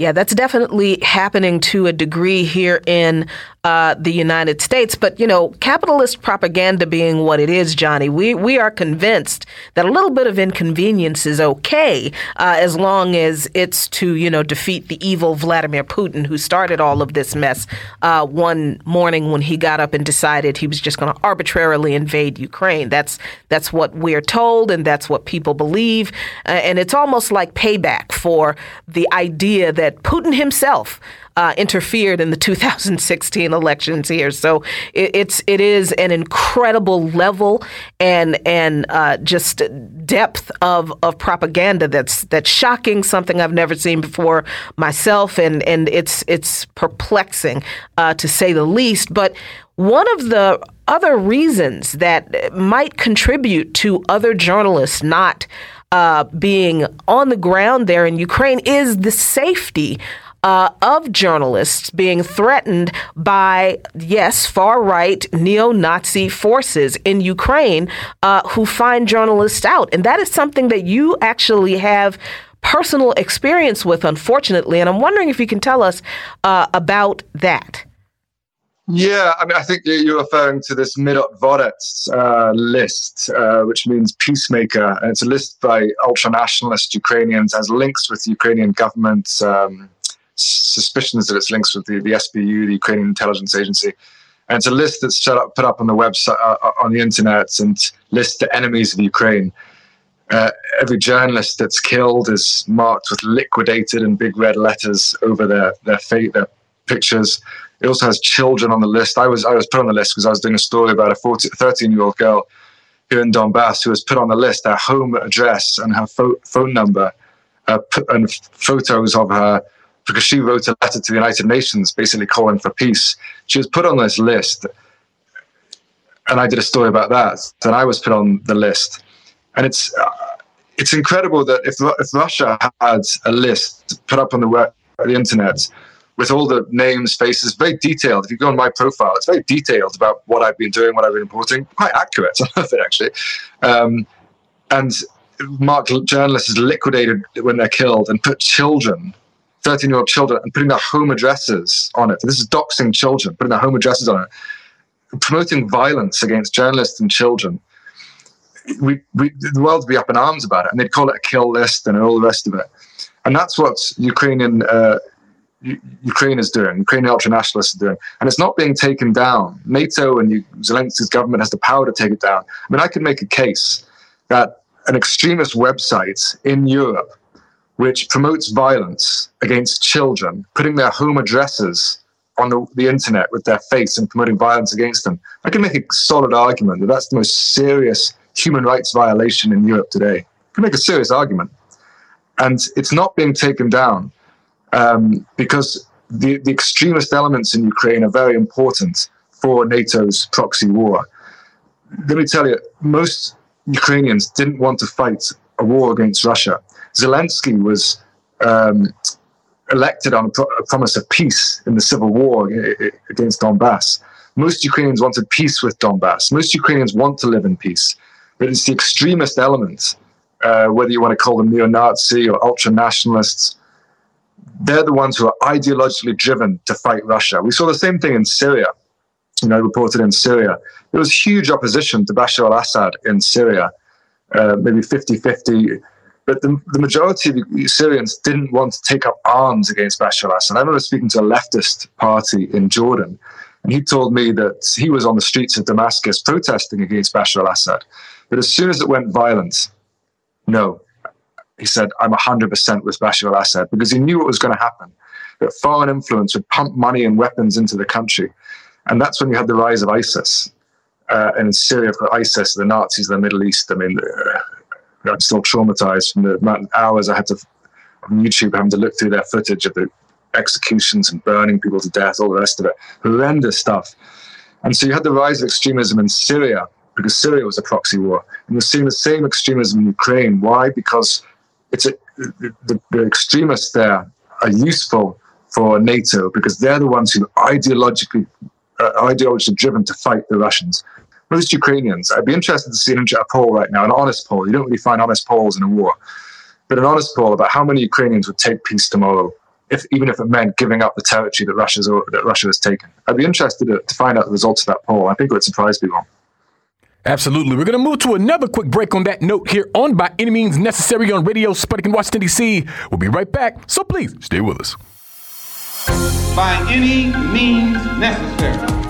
Yeah, that's definitely happening to a degree here in uh, the United States. But you know, capitalist propaganda being what it is, Johnny, we we are convinced that a little bit of inconvenience is okay uh, as long as it's to you know defeat the evil Vladimir Putin who started all of this mess uh, one morning when he got up and decided he was just going to arbitrarily invade Ukraine. That's that's what we're told, and that's what people believe, uh, and it's almost like payback for the idea that that Putin himself uh, interfered in the 2016 elections here. So it, it's it is an incredible level and and uh, just depth of, of propaganda that's that's shocking. Something I've never seen before myself, and and it's it's perplexing uh, to say the least. But one of the other reasons that might contribute to other journalists not uh, being on the ground there in Ukraine is the safety uh, of journalists being threatened by, yes, far right neo Nazi forces in Ukraine uh, who find journalists out. And that is something that you actually have personal experience with, unfortunately. And I'm wondering if you can tell us uh, about that. Yeah, I mean, I think you're referring to this Myrotvorets uh, list, uh, which means peacemaker, and it's a list by ultra-nationalist Ukrainians, has links with the Ukrainian government, um, suspicions that it's links with the, the SBU, the Ukrainian intelligence agency, and it's a list that's up, put up on the website, uh, uh on the internet, and lists the enemies of Ukraine. Uh, every journalist that's killed is marked with liquidated in big red letters over their their, fate, their pictures it also has children on the list. I was I was put on the list because I was doing a story about a 14, 13 year old girl here in Donbass who was put on the list. Her home address and her fo- phone number uh, and photos of her because she wrote a letter to the United Nations basically calling for peace. She was put on this list, and I did a story about that. And I was put on the list, and it's. Uh, it's incredible that if, if Russia had a list put up on the, web, the internet with all the names, faces, very detailed. If you go on my profile, it's very detailed about what I've been doing, what I've been reporting. Quite accurate, some of it actually. Um, and Mark journalists is liquidated when they're killed and put children, 13 year old children, and putting their home addresses on it. This is doxing children, putting their home addresses on it, promoting violence against journalists and children. We, we, the world would be up in arms about it, and they'd call it a kill list and all the rest of it. And that's what Ukrainian uh, Ukraine is doing, Ukrainian ultranationalists are doing, and it's not being taken down. NATO and Zelensky's government has the power to take it down. I mean, I could make a case that an extremist website in Europe, which promotes violence against children, putting their home addresses on the, the internet with their face and promoting violence against them, I can make a solid argument that that's the most serious human rights violation in Europe today. I can make a serious argument. And it's not being taken down um, because the, the extremist elements in Ukraine are very important for NATO's proxy war. Let me tell you, most Ukrainians didn't want to fight a war against Russia. Zelensky was um, elected on a, pro- a, promise of peace in the civil war against Donbass. Most Ukrainians wanted peace with Donbass. Most Ukrainians want to live in peace. But it's the extremist elements, uh, whether you want to call them neo Nazi or ultra nationalists, they're the ones who are ideologically driven to fight Russia. We saw the same thing in Syria. You know, reported in Syria. There was huge opposition to Bashar al Assad in Syria, uh, maybe 50 50. But the, the majority of the Syrians didn't want to take up arms against Bashar al Assad. I remember speaking to a leftist party in Jordan, and he told me that he was on the streets of Damascus protesting against Bashar al Assad. But as soon as it went violent, no, he said, I'm 100% with Bashar al Assad because he knew what was going to happen. That foreign influence would pump money and weapons into the country. And that's when you had the rise of ISIS. Uh, and in Syria, for ISIS, the Nazis the Middle East, I mean, uh, I'm still traumatized from the amount of hours I had to, on YouTube, having to look through their footage of the executions and burning people to death, all the rest of it. Horrendous stuff. And so you had the rise of extremism in Syria because Syria was a proxy war. And you're seeing the same extremism in Ukraine. Why? Because it's a, the, the extremists there are useful for NATO because they're the ones who ideologically uh, ideologically driven to fight the Russians. Most Ukrainians, I'd be interested to see an a poll right now, an honest poll. You don't really find honest polls in a war, but an honest poll about how many Ukrainians would take peace tomorrow, if even if it meant giving up the territory that Russia's that Russia has taken. I'd be interested to, to find out the results of that poll. I think it would surprise people. Absolutely. We're going to move to another quick break on that note here on By Any Means Necessary on Radio Sputnik in Washington, D.C. We'll be right back, so please stay with us. By any means necessary.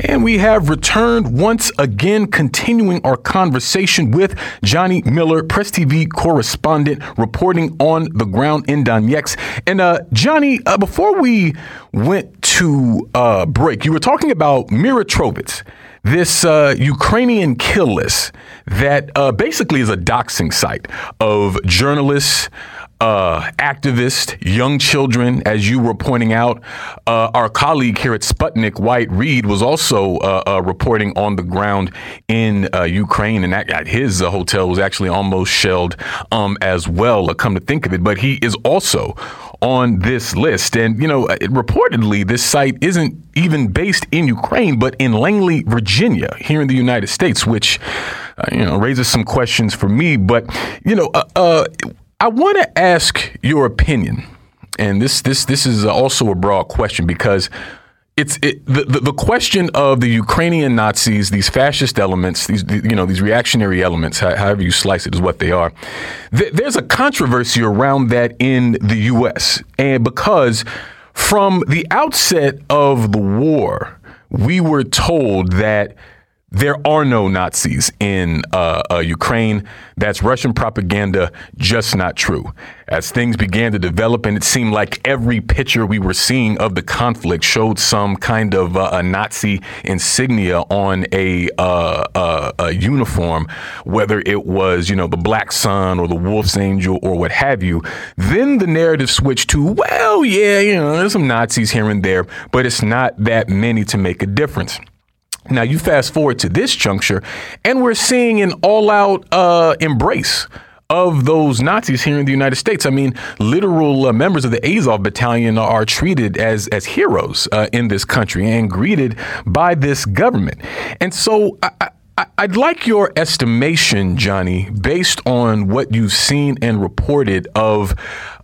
And we have returned once again, continuing our conversation with Johnny Miller, Press TV correspondent, reporting on the ground in Donetsk. And uh, Johnny, uh, before we went to uh, break, you were talking about Myrotvorets, this uh, Ukrainian kill list that uh, basically is a doxing site of journalists uh, activists, young children, as you were pointing out. Uh, our colleague here at Sputnik, Wyatt Reed, was also uh, uh reporting on the ground in uh, Ukraine, and that, his uh, hotel was actually almost shelled um, as well. come to think of it, but he is also on this list. And, you know, reportedly, this site isn't even based in Ukraine, but in Langley, Virginia, here in the United States, which, you know, raises some questions for me. But, you know, I want to ask your opinion, and this this this is also a broad question because it's it, the, the, the question of the Ukrainian Nazis, these fascist elements, these you know these reactionary elements, however you slice it, is what they are. There's a controversy around that in the U.S. and because from the outset of the war, we were told that there are no Nazis in uh, uh, Ukraine. That's Russian propaganda, just not true. As things began to develop, and it seemed like every picture we were seeing of the conflict showed some kind of uh, a Nazi insignia on a, uh, uh, a, uniform, whether it was, you know, the Black Sun or the Wolf's Angel or what have you. Then the narrative switched to, well, yeah, you know, there's some Nazis here and there, but it's not that many to make a difference. Now, you fast forward to this juncture, and we're seeing an all out uh, embrace of those Nazis here in the United States. I mean, literal uh, members of the Azov battalion are treated as as heroes uh, in this country and greeted by this government. And so I, I, would like your estimation, Johnny, based on what you've seen and reported of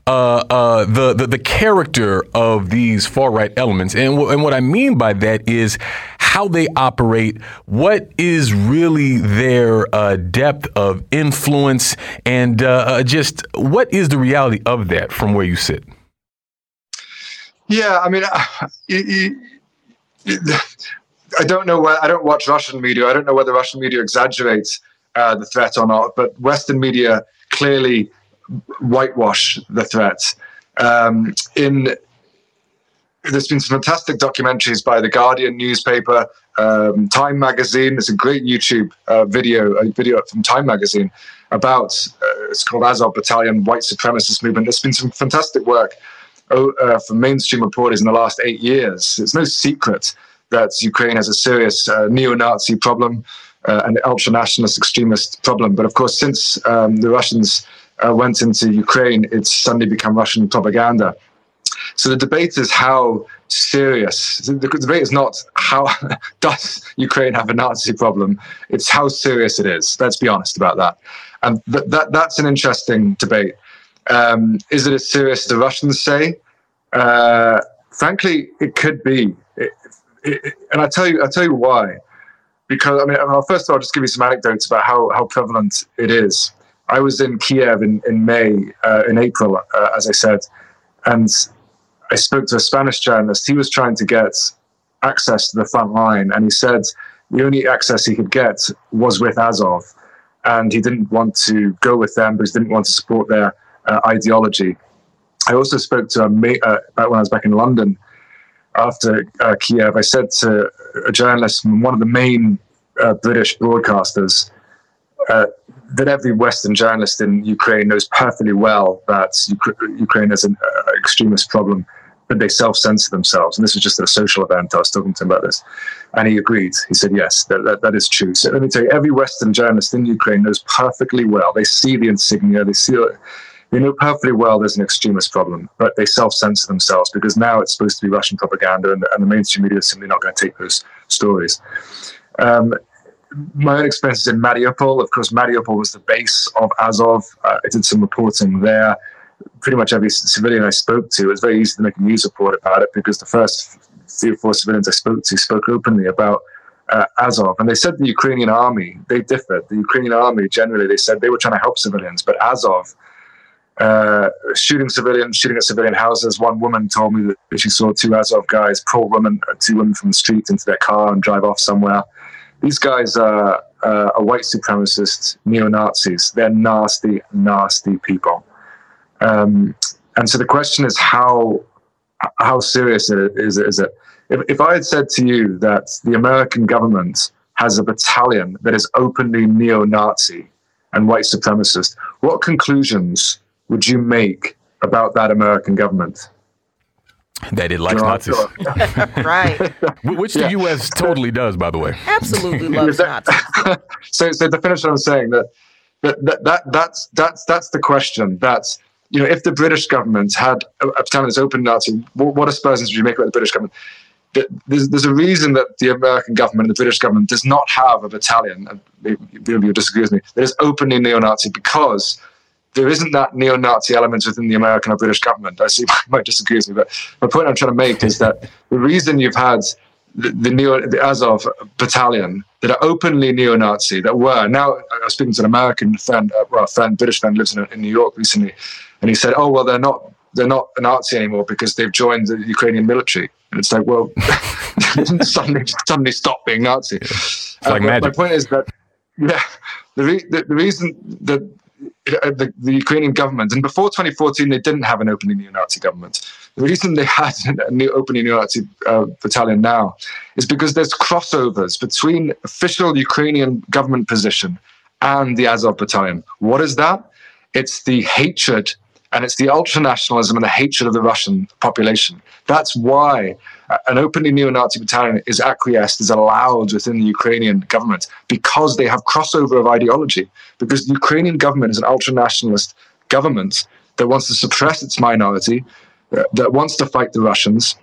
uh, uh, the, the, the character of these far right elements, and w- and what I mean by that is how they operate, what is really their uh, depth of influence, and uh, uh, just what is the reality of that from where you sit. Yeah, I mean, I don't know where I don't watch Russian media. I don't know whether Russian media exaggerates uh, the threat or not, but Western media clearly whitewash the threat. Um, in there's been some fantastic documentaries by the Guardian newspaper, um, Time magazine. There's a great YouTube uh, video, a video from Time magazine about uh, it's called Azov Battalion White Supremacist Movement. There's been some fantastic work uh, from mainstream reporters in the last eight years. It's no secret that Ukraine has a serious uh, neo-Nazi problem, uh, an ultra-nationalist extremist problem. But of course, since um, the Russians uh, went into Ukraine, it's suddenly become Russian propaganda. So the debate is how serious. The debate is not how does Ukraine have a Nazi problem. It's how serious it is. Let's be honest about that. And th- that that's an interesting debate. Um, is it as serious as the Russians say? Uh, frankly, it could be. It, it, and I tell you, I tell you why. Because I mean, first of all, I'll just give you some anecdotes about how how prevalent it is. I was in Kiev in in May, uh, in April, uh, as I said, and I spoke to a Spanish journalist. He was trying to get access to the front line, and he said the only access he could get was with Azov, and he didn't want to go with them because he didn't want to support their uh, ideology. I also spoke to a mate uh, when I was back in London after uh, Kiev. I said to a journalist from one of the main uh, British broadcasters uh, that every Western journalist in Ukraine knows perfectly well that Ukraine has an uh, extremist problem, but they self-censor themselves. And this was just at a social event. I was talking to him about this, and he agreed. He said, "Yes, that, that, that is true." So let me tell you, every Western journalist in Ukraine knows perfectly well. They see the insignia. They see. it. They know perfectly well there's an extremist problem, but they self-censor themselves because now it's supposed to be Russian propaganda, and, and the mainstream media is simply not going to take those stories. Um, my own experiences in Mariupol. Of course, Mariupol was the base of Azov. Uh, I did some reporting there. Pretty much every civilian I spoke to, it was very easy to make a news report about it because the first three or four civilians I spoke to spoke openly about uh, Azov. And they said the Ukrainian army, they differed. The Ukrainian army, generally, they said they were trying to help civilians, but Azov uh, shooting civilians, shooting at civilian houses. One woman told me that she saw two Azov guys pull women, two women from the street into their car and drive off somewhere. These guys are, uh, are white supremacists, neo Nazis. They're nasty, nasty people. Um, and so the question is how how serious is it? Is it? If, if I had said to you that the American government has a battalion that is openly neo-Nazi and white supremacist, what conclusions would you make about that American government? That it likes Nazis. right. Which the yeah. U.S. totally does, by the way. Absolutely loves Nazis. so, so to finish what I'm saying, that, that, that, that that's, that's, that's the question. That's, you know, if the British government had a, a battalion that's open Nazi, what, what aspersions would you make about the British government? There's, there's a reason that the American government and the British government does not have a battalion, and maybe you'll disagree with me, that is openly neo-Nazi because there isn't that neo-Nazi element within the American or British government. I see you might disagree with me, but my point I'm trying to make is that the reason you've had the, the neo the Azov battalion that are openly neo-Nazi that were now I was speaking to an American friend, uh, well, a friend, British friend lives in, in New York recently, and he said, "Oh well, they're not they're not a Nazi anymore because they've joined the Ukrainian military." And it's like, well, suddenly suddenly stop being Nazi. It's like uh, magic. My point is that yeah, the, re- the, the reason that the, the, Ukrainian government, and before 2014, they didn't have an openly neo-Nazi government. The reason they had a new openly neo-Nazi uh, battalion now is because there's crossovers between official Ukrainian government position and the Azov battalion. What is that? It's the hatred and it's the ultranationalism and the hatred of the Russian population. That's why an openly neo-Nazi battalion is acquiesced, is allowed within the Ukrainian government because they have crossover of ideology. Because the Ukrainian government is an ultranationalist government that wants to suppress its minority, uh, that wants to fight the Russians,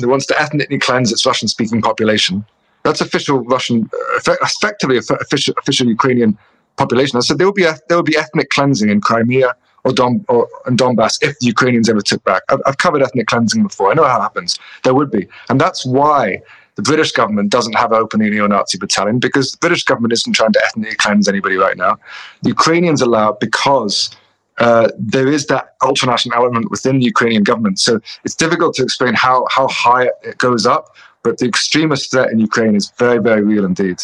that wants to ethnically cleanse its Russian-speaking population. That's official Russian, uh, effectively official, official Ukrainian population. I said there will be there will be ethnic cleansing in Crimea or, Don, or in Donbass if the Ukrainians ever took back. I've, I've covered ethnic cleansing before. I know how it happens. There would be, and that's why the British government doesn't have openly neo-Nazi battalion because the British government isn't trying to ethnically cleanse anybody right now. The Ukrainians allow because uh, there is that ultranational element within the Ukrainian government. So it's difficult to explain how how high it goes up, but the extremist threat in Ukraine is very very real indeed.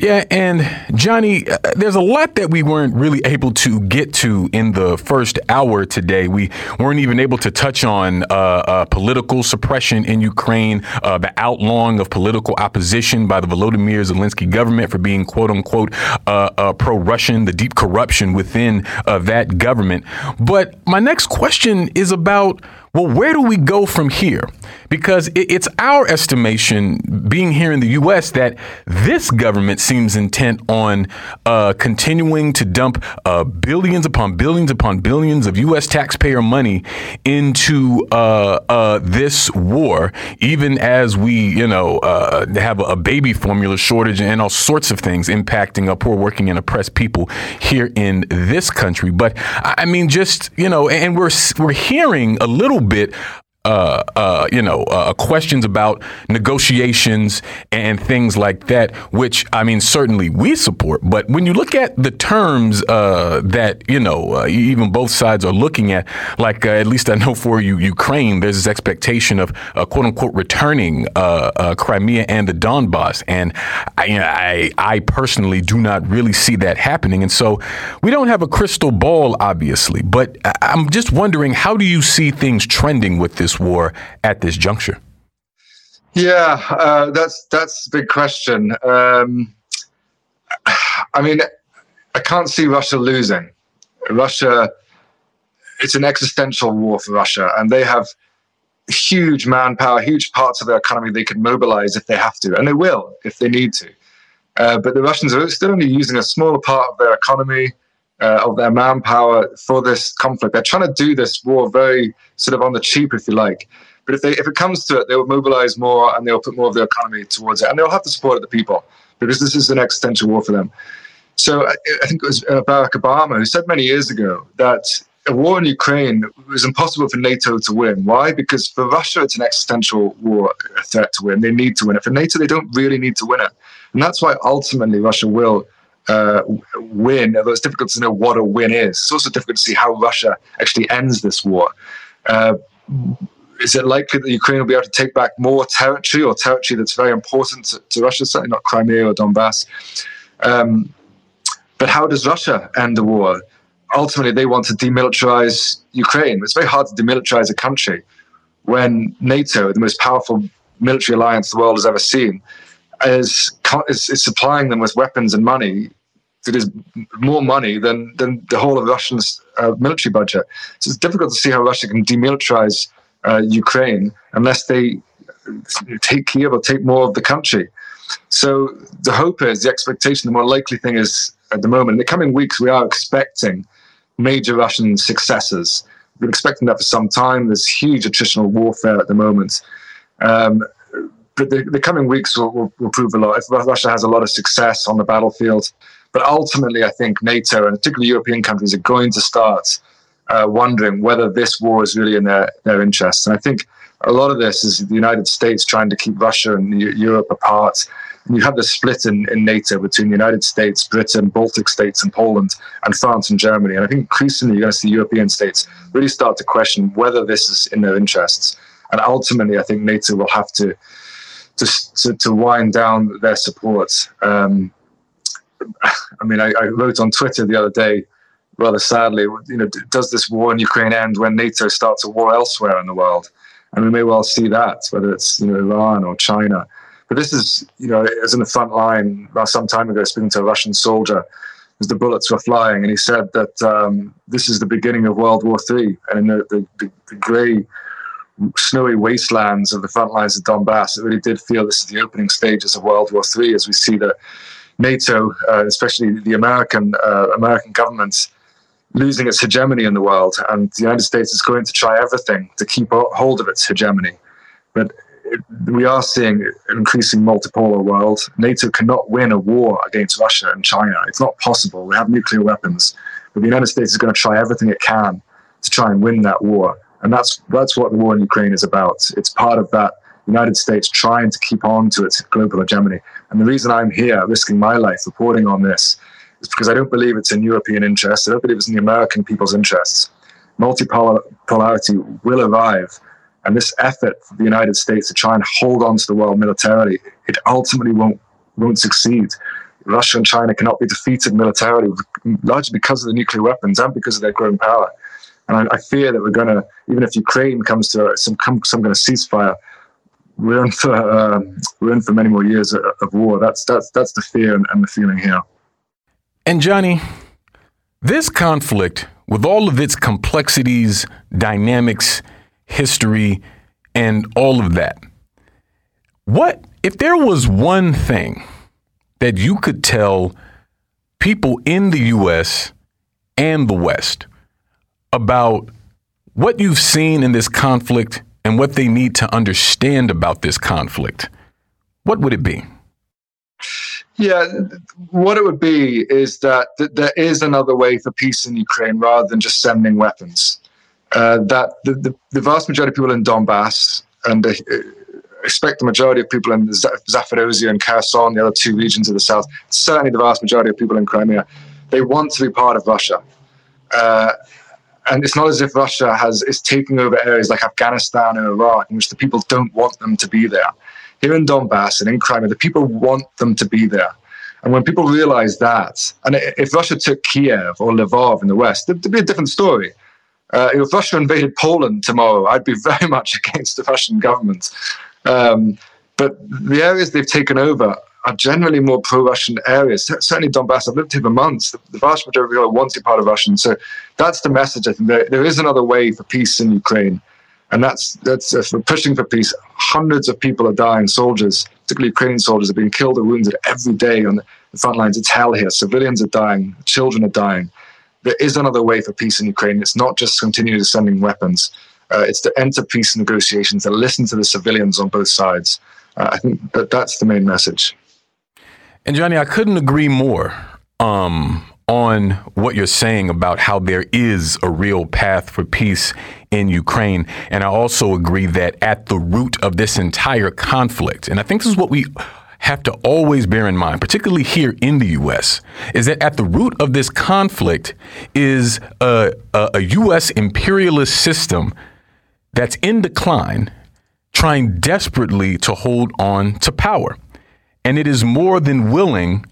Yeah, and Johnny, uh, there's a lot that we weren't really able to get to in the first hour today. We weren't even able to touch on uh, uh, political suppression in Ukraine, uh, the outlawing of political opposition by the Volodymyr Zelensky government for being quote unquote uh, pro Russian, the deep corruption within that government. But my next question is about well, where do we go from here? Because it's our estimation, being here in the U.S., that this government seems intent on uh, continuing to dump uh, billions upon billions upon billions of U.S. taxpayer money into uh, uh this war, even as we, you know, uh, have a baby formula shortage and all sorts of things impacting poor working and oppressed people here in this country. But I mean, just you know, and we're we're hearing a little little bit uh, uh, you know, uh, questions about negotiations and things like that, which I mean, certainly we support. But when you look at the terms uh, that you know, uh, even both sides are looking at, like uh, at least I know for you, Ukraine, there's this expectation of quote unquote returning Crimea and the Donbass, and I, you know, I, I personally do not really see that happening. And so we don't have a crystal ball, obviously, but I'm just wondering, how do you see things trending with this? This war at this juncture? Yeah, uh, that's that's a big question. Um, I mean, I can't see Russia losing. Russia, it's an existential war for Russia, and they have huge manpower, huge parts of their economy they can mobilize if they have to, and they will if they need to. Uh, but the Russians are still only using a smaller part of their economy uh, of their manpower for this conflict. They're trying to do this war very sort of on the cheap, if you like. But if they if it comes to it, they will mobilize more and they'll put more of their economy towards it, and they'll have the support of the people because this is an existential war for them. So I, I think it was uh, Barack Obama who said many years ago that a war in Ukraine was impossible for NATO to win. Why? Because for Russia, it's an existential war, a threat to win. They need to win it. For NATO, they don't really need to win it, and that's why ultimately Russia will uh, win, although it's difficult to know what a win is. It's also difficult to see how Russia actually ends this war. Uh, is it likely that Ukraine will be able to take back more territory or territory that's very important to, to Russia? Certainly not Crimea or Donbass. Um, but how does Russia end the war? Ultimately, they want to demilitarize Ukraine. It's very hard to demilitarize a country when NATO, the most powerful military alliance the world has ever seen, is, is, is supplying them with weapons and money that is more money than, than the whole of Russia's uh, military budget. So it's difficult to see how Russia can demilitarize uh, Ukraine unless they take Kiev or take more of the country. So the hope is, the expectation, the more likely thing is at the moment, in the coming weeks, we are expecting major Russian successes. We've been expecting that for some time. There's huge attritional warfare at the moment. Um, but the, the, coming weeks will, will, will, prove a lot. If Russia has a lot of success on the battlefield, but ultimately, I think NATO and particularly European countries are going to start uh, wondering whether this war is really in their, their interests. And I think a lot of this is the United States trying to keep Russia and Europe apart. And you have the split in, in NATO between the United States, Britain, Baltic states, and Poland, and France and Germany. And I think increasingly you're going to see European states really start to question whether this is in their interests. And ultimately, I think NATO will have to to, to, to wind down their support. Um, I mean, I, I, wrote on Twitter the other day, rather sadly, you know, does this war in Ukraine end when NATO starts a war elsewhere in the world? And we may well see that, whether it's you know Iran or China. But this is, you know, as in the front line. Some time ago, speaking to a Russian soldier, as the bullets were flying, and he said that um, this is the beginning of World War Three, and in the, the, the, the grey snowy wastelands of the front lines of Donbass, it really did feel this is the opening stages of World War III as we see that NATO, uh, especially the American uh, American government, losing its hegemony in the world, and the United States is going to try everything to keep hold of its hegemony. But it, we are seeing an increasing multipolar world. NATO cannot win a war against Russia and China. It's not possible. We have nuclear weapons, but the United States is going to try everything it can to try and win that war. And that's that's what the war in Ukraine is about. It's part of that United States trying to keep on to its global hegemony. And the reason I'm here risking my life reporting on this is because I don't believe it's in European interests. I don't believe it's in the American people's interests. Multipolarity will arrive. And this effort for the United States to try and hold on to the world militarily, it ultimately won't won't succeed. Russia and China cannot be defeated militarily, largely because of the nuclear weapons and because of their growing power. And I, I fear that we're going to, even if Ukraine comes to some some kind of ceasefire, we're in for uh, we're in for many more years of, war. That's that's that's the fear and, and the feeling here. And Johnny, this conflict, with all of its complexities, dynamics, history, and all of that, what if there was one thing that you could tell people in the U.S. and the West about what you've seen in this conflict and what they need to understand about this conflict, what would it be? Yeah, what it would be is that, that there is another way for peace in Ukraine rather than just sending weapons. Uh, that the, the, the, vast majority of people in Donbass, and uh, expect the majority of people in Zaporozhye and Kherson, the other two regions of the south, certainly the vast majority of people in Crimea, they want to be part of Russia. Uh, and it's not as if Russia has is taking over areas like Afghanistan and Iraq in which the people don't want them to be there. Here in Donbass and in Crimea, the people want them to be there. And when people realize that, and if Russia took Kiev or Lvov in the West, it'd be a different story. Uh, if Russia invaded Poland tomorrow, I'd be very much against the Russian government. Um, but the areas they've taken over are generally more pro-Russian areas. Certainly Donbass. I've lived here for months. The, vast majority of people want to be part of Russian. So that's the message. I think there, there is another way for peace in Ukraine, and that's that's uh, for pushing for peace. Hundreds of people are dying. Soldiers, particularly Ukrainian soldiers, are being killed or wounded every day on the front lines. It's hell here. Civilians are dying. Children are dying. There is another way for peace in Ukraine. It's not just continuing sending weapons. Uh, it's to enter peace negotiations, and listen to the civilians on both sides. Uh, I think that that's the main message. And Johnny, I couldn't agree more um, on what you're saying about how there is a real path for peace in Ukraine. And I also agree that at the root of this entire conflict, and I think this is what we have to always bear in mind, particularly here in the U.S., is that at the root of this conflict is a, a, a U.S. imperialist system that's in decline, trying desperately to hold on to power. And it is more than willing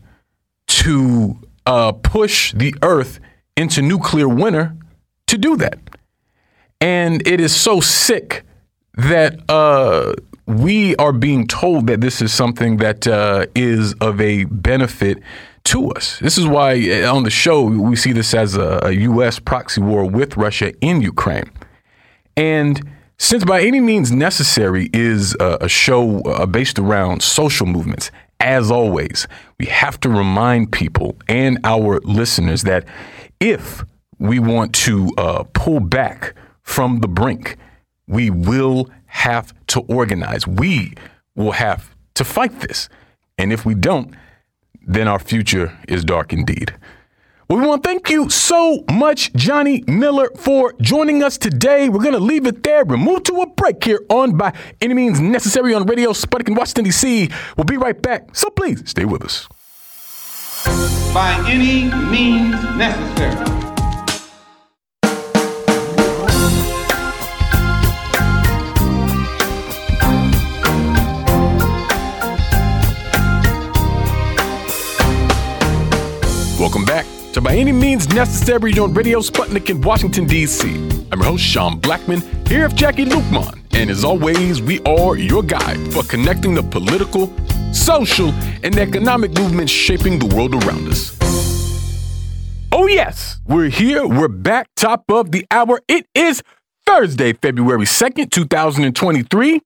to uh, push the earth into nuclear winter to do that. And it is so sick that uh, we are being told that this is something that uh, is of a benefit to us. This is why uh, on the show we see this as a, a U.S. proxy war with Russia in Ukraine. And since by any means necessary is a, a show uh, based around social movements, as always, we have to remind people and our listeners that if we want to uh, pull back from the brink, we will have to organize. We will have to fight this. And if we don't, then our future is dark indeed. We want to thank you so much, Johnny Miller, for joining us today. We're going to leave it there. We'll move to a break here on By Any Means Necessary on Radio Sputnik in Washington, D.C. We'll be right back. So please stay with us. By any means necessary. To By Any Means Necessary on Radio Sputnik in Washington, D.C. I'm your host, Sean Blackmon, here with Jacquie Luqman. And as always, we are your guide for connecting the political, social, and economic movements shaping the world around us. Oh, yes, we're here. We're back, top of the hour. It is Thursday, February 2nd, 2023.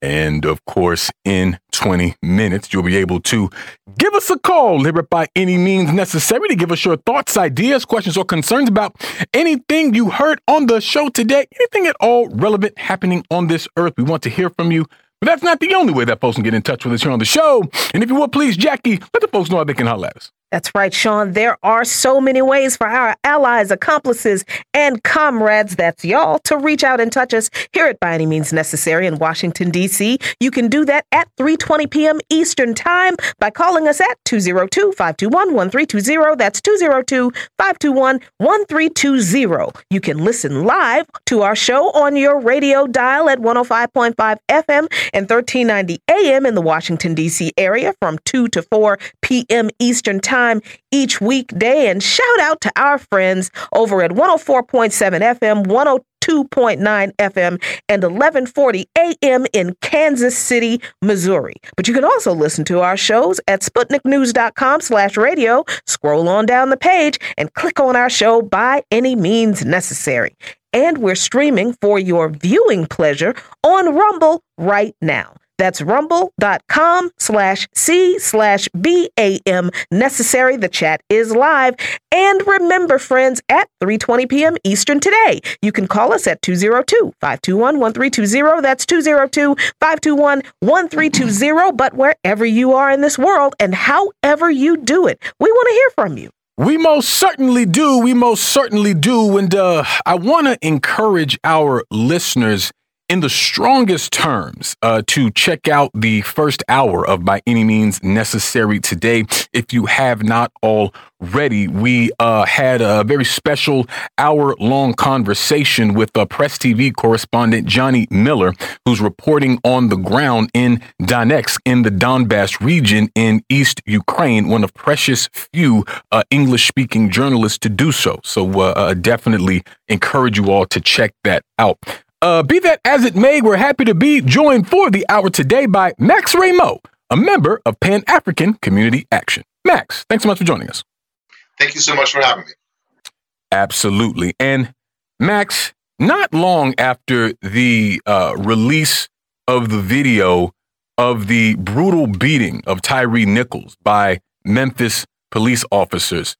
And of course, in 20 minutes, you'll be able to give us a call, live by any means necessary to give us your thoughts, ideas, questions, or concerns about anything you heard on the show today, anything at all relevant happening on this earth. We want to hear from you. But that's not the only way that folks can get in touch with us here on the show. And if you would please, Jacquie, let the folks know how they can holler at us. That's right, Sean. There are so many ways for our allies, accomplices, and comrades, that's y'all, to reach out and touch us here at By Any Means Necessary in Washington, D.C. You can do that at 3.20 p.m. Eastern Time by calling us at 202-521-1320. That's 202-521-1320. You can listen live to our show on your radio dial at 105.5 FM and 1390 AM in the Washington, D.C. area from 2 to 4 p.m. Eastern Time time each weekday. And shout out to our friends over at 104.7 FM, 102.9 FM, and 1140 AM in Kansas City, Missouri. But you can also listen to our shows at SputnikNews.com slash radio. Scroll on down the page and click on our show by any means necessary. And we're streaming for your viewing pleasure on Rumble right now. That's rumble.com slash C slash BAM necessary. The chat is live. And remember, friends, at 3.20 p.m. Eastern today, you can call us at 202-521-1320. That's 202-521-1320. But wherever you are in this world and however you do it, we want to hear from you. We most certainly do. We most certainly do. And uh, I want to encourage our listeners in the strongest terms uh, to check out the first hour of By Any Means Necessary today. If you have not already, we uh, had a very special hour long conversation with uh, Press TV correspondent Johnny Miller, who's reporting on the ground in Donetsk in the Donbass region in East Ukraine, one of precious few uh, English speaking journalists to do so. So uh, uh, definitely encourage you all to check that out. Uh, be that as it may, we're happy to be joined for the hour today by Max Rameau, a member of Pan African Community Action. Max, thanks so much for joining us. Thank you so much for having me. Absolutely. And Max, not long after the uh, release of the video of the brutal beating of Tyree Nichols by Memphis police officers,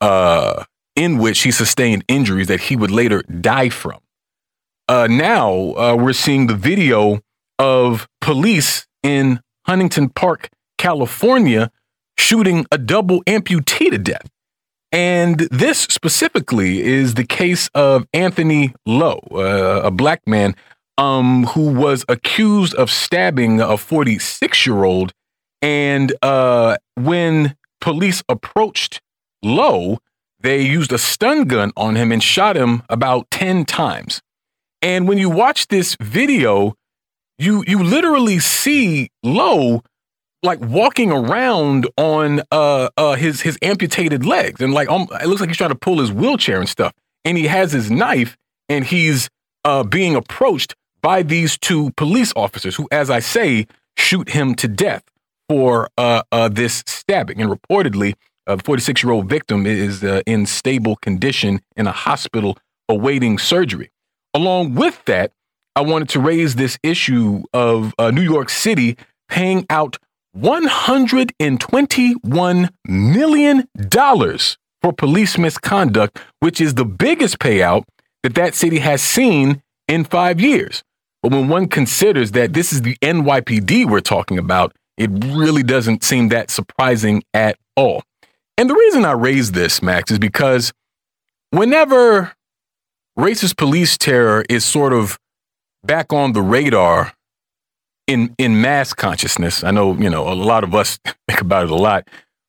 uh, in which he sustained injuries that he would later die from uh, now uh, we're seeing the video of police in Huntington Park, California, shooting a double amputee to death. And this specifically is the case of Anthony Lowe, uh, a black man um, who was accused of stabbing a 46 year old And uh, when police approached Lowe, they used a stun gun on him and shot him about 10 times. And when you watch this video, you you literally see Lowe like walking around on uh uh his his amputated legs and like um, it looks like he's trying to pull his wheelchair and stuff. And he has his knife and he's uh being approached by these two police officers who, as I say, shoot him to death for uh, uh, this stabbing. And reportedly, uh, the 46 year old victim is uh, in stable condition in a hospital awaiting surgery. Along with that, I wanted to raise this issue of uh, New York City paying out $121 million for police misconduct, which is the biggest payout that that city has seen in five years. But when one considers that this is the NYPD we're talking about, it really doesn't seem that surprising at all. And the reason I raise this, Max, is because whenever racist police terror is sort of back on the radar in in mass consciousness, I know you know a lot of us think about it a lot,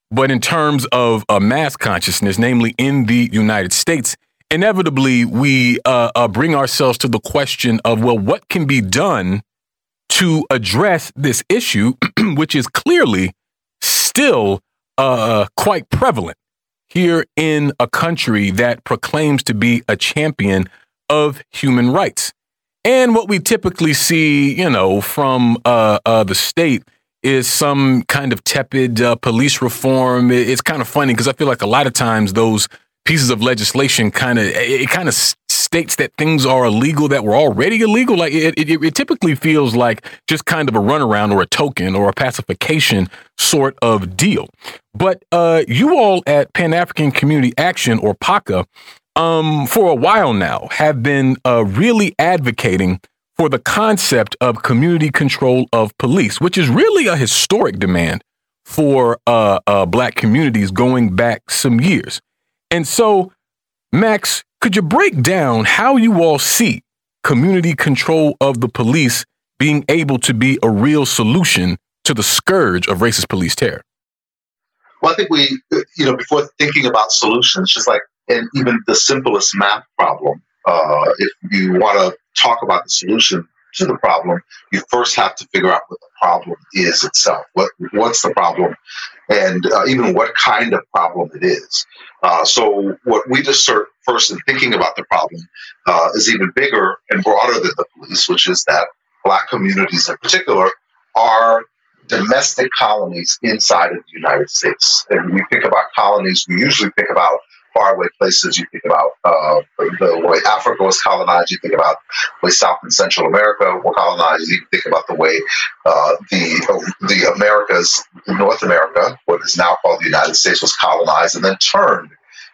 but in terms of a mass consciousness, namely in the United States, inevitably we uh, uh, bring ourselves to the question of well, what can be done to address this issue, which is clearly still uh, quite prevalent here in a country that proclaims to be a champion of human rights. And what we typically see, you know, from uh, uh, the state is some kind of tepid uh, police reform. It's kind of funny because I feel like a lot of times those pieces of legislation kind of it kind of states that things are illegal that were already illegal. Like it, it, it typically feels like just kind of a runaround or a token or a pacification sort of deal. But uh, you all at Pan African Community Action or PACA, um, for a while now, have been uh, really advocating for the concept of community control of police, which is really a historic demand for uh, uh Black communities going back some years. And so, Max, could you break down how you all see community control of the police being able to be a real solution to the scourge of racist police terror? Well, I think we, you know, before thinking about solutions, just like in even the simplest math problem, uh, if you want to talk about the solution to the problem, you first have to figure out what the problem is itself. What what's the problem, and uh, even what kind of problem it is. Uh, so what we assert first in thinking about the problem uh, is even bigger and broader than the police, which is that black communities in particular are domestic colonies inside of the United States. And when we think about colonies, we usually think about faraway places. You think about uh, the way Africa was colonized. You think about the way South and Central America were colonized. You think about the way uh, the the Americas, North America, what is now called the United States, was colonized and then turned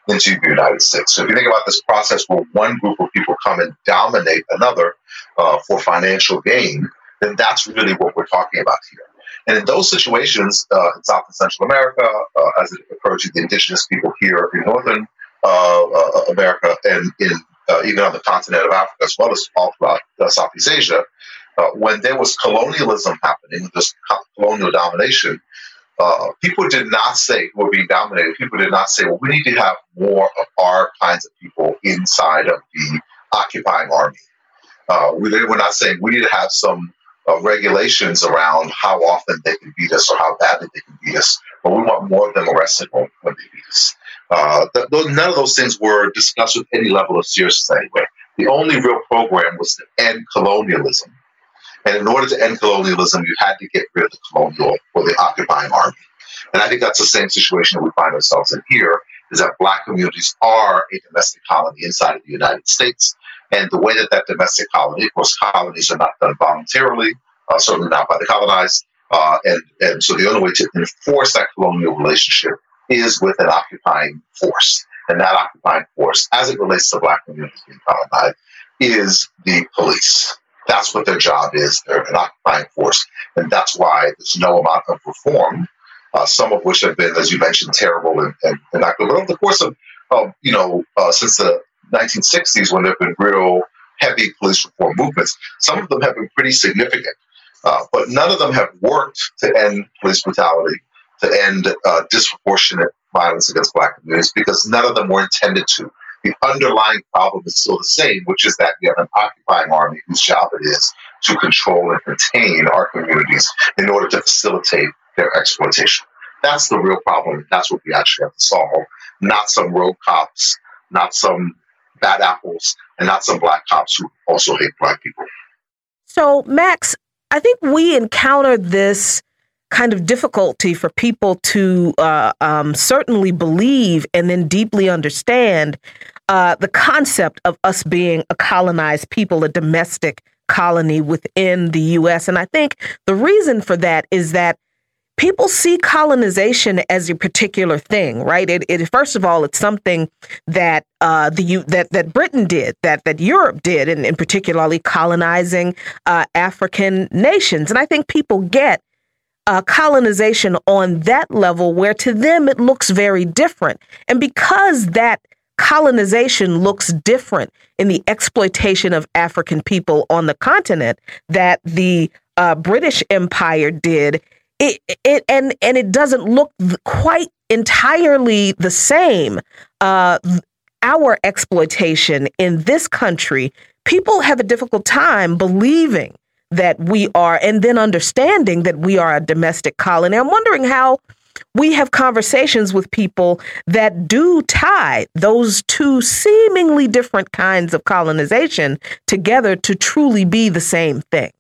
into the United States. So if you think about this process where one group of people come and dominate another uh, for financial gain, then that's really what we're talking about here. And in those situations, uh, in South and Central America, uh, as it occurred to the indigenous people here in Northern America and in uh, even on the continent of Africa, as well as all throughout uh, Southeast Asia, when there was colonialism happening, this colonial domination, people did not say who were being dominated. People did not say, "Well, we need to have more of our kinds of people inside of the occupying army." we, they were not saying we need to have some uh, regulations around how often they can beat us or how badly they can beat us, but we want more of them arrested when, when they beat us. Uh, th- none of those things were discussed with any level of seriousness anyway. The only real program was to end colonialism. And in order to end colonialism, you had to get rid of the colonial or the occupying army. And I think that's the same situation that we find ourselves in here, is that black communities are a domestic colony inside of the United States. And the way that that domestic colony, of course, colonies are not done voluntarily, uh, certainly not by the colonized. Uh, and, and so the only way to enforce that colonial relationship is with an occupying force. And that occupying force, as it relates to black communities being colonized, is the police. That's what their job is. They're an occupying force. And that's why there's no amount of reform, uh, some of which have been, as you mentioned, terrible and, and, and not good. But over the course of, of you know, uh, since the 1960s when there have been real heavy police reform movements. Some of them have been pretty significant. Uh, but none of them have worked to end police brutality, end uh, disproportionate violence against black communities, because none of them were intended to. The underlying problem is still the same, which is that you have an occupying army whose job it is to control and contain our communities in order to facilitate their exploitation. That's the real problem. That's what we actually have to solve, not some rogue cops, not some bad apples, and not some black cops who also hate black people. So, Max, I think we encountered this kind of difficulty for people to uh, um, certainly believe and then deeply understand uh, the concept of us being a colonized people, a domestic colony within the U.S. And I think the reason for that is that people see colonization as a particular thing, right? It, it first of all, it's something that uh, the that that Britain did, that that Europe did, and, and particularly colonizing uh, African nations. And I think people get uh, colonization on that level, where to them it looks very different, and because that colonization looks different in the exploitation of African people on the continent that the uh, British Empire did it, it and and it doesn't look quite entirely the same. Uh, our exploitation in this country, people have a difficult time believing that we are, and then understanding that we are a domestic colony. I'm wondering how we have conversations with people that do tie those two seemingly different kinds of colonization together to truly be the same thing.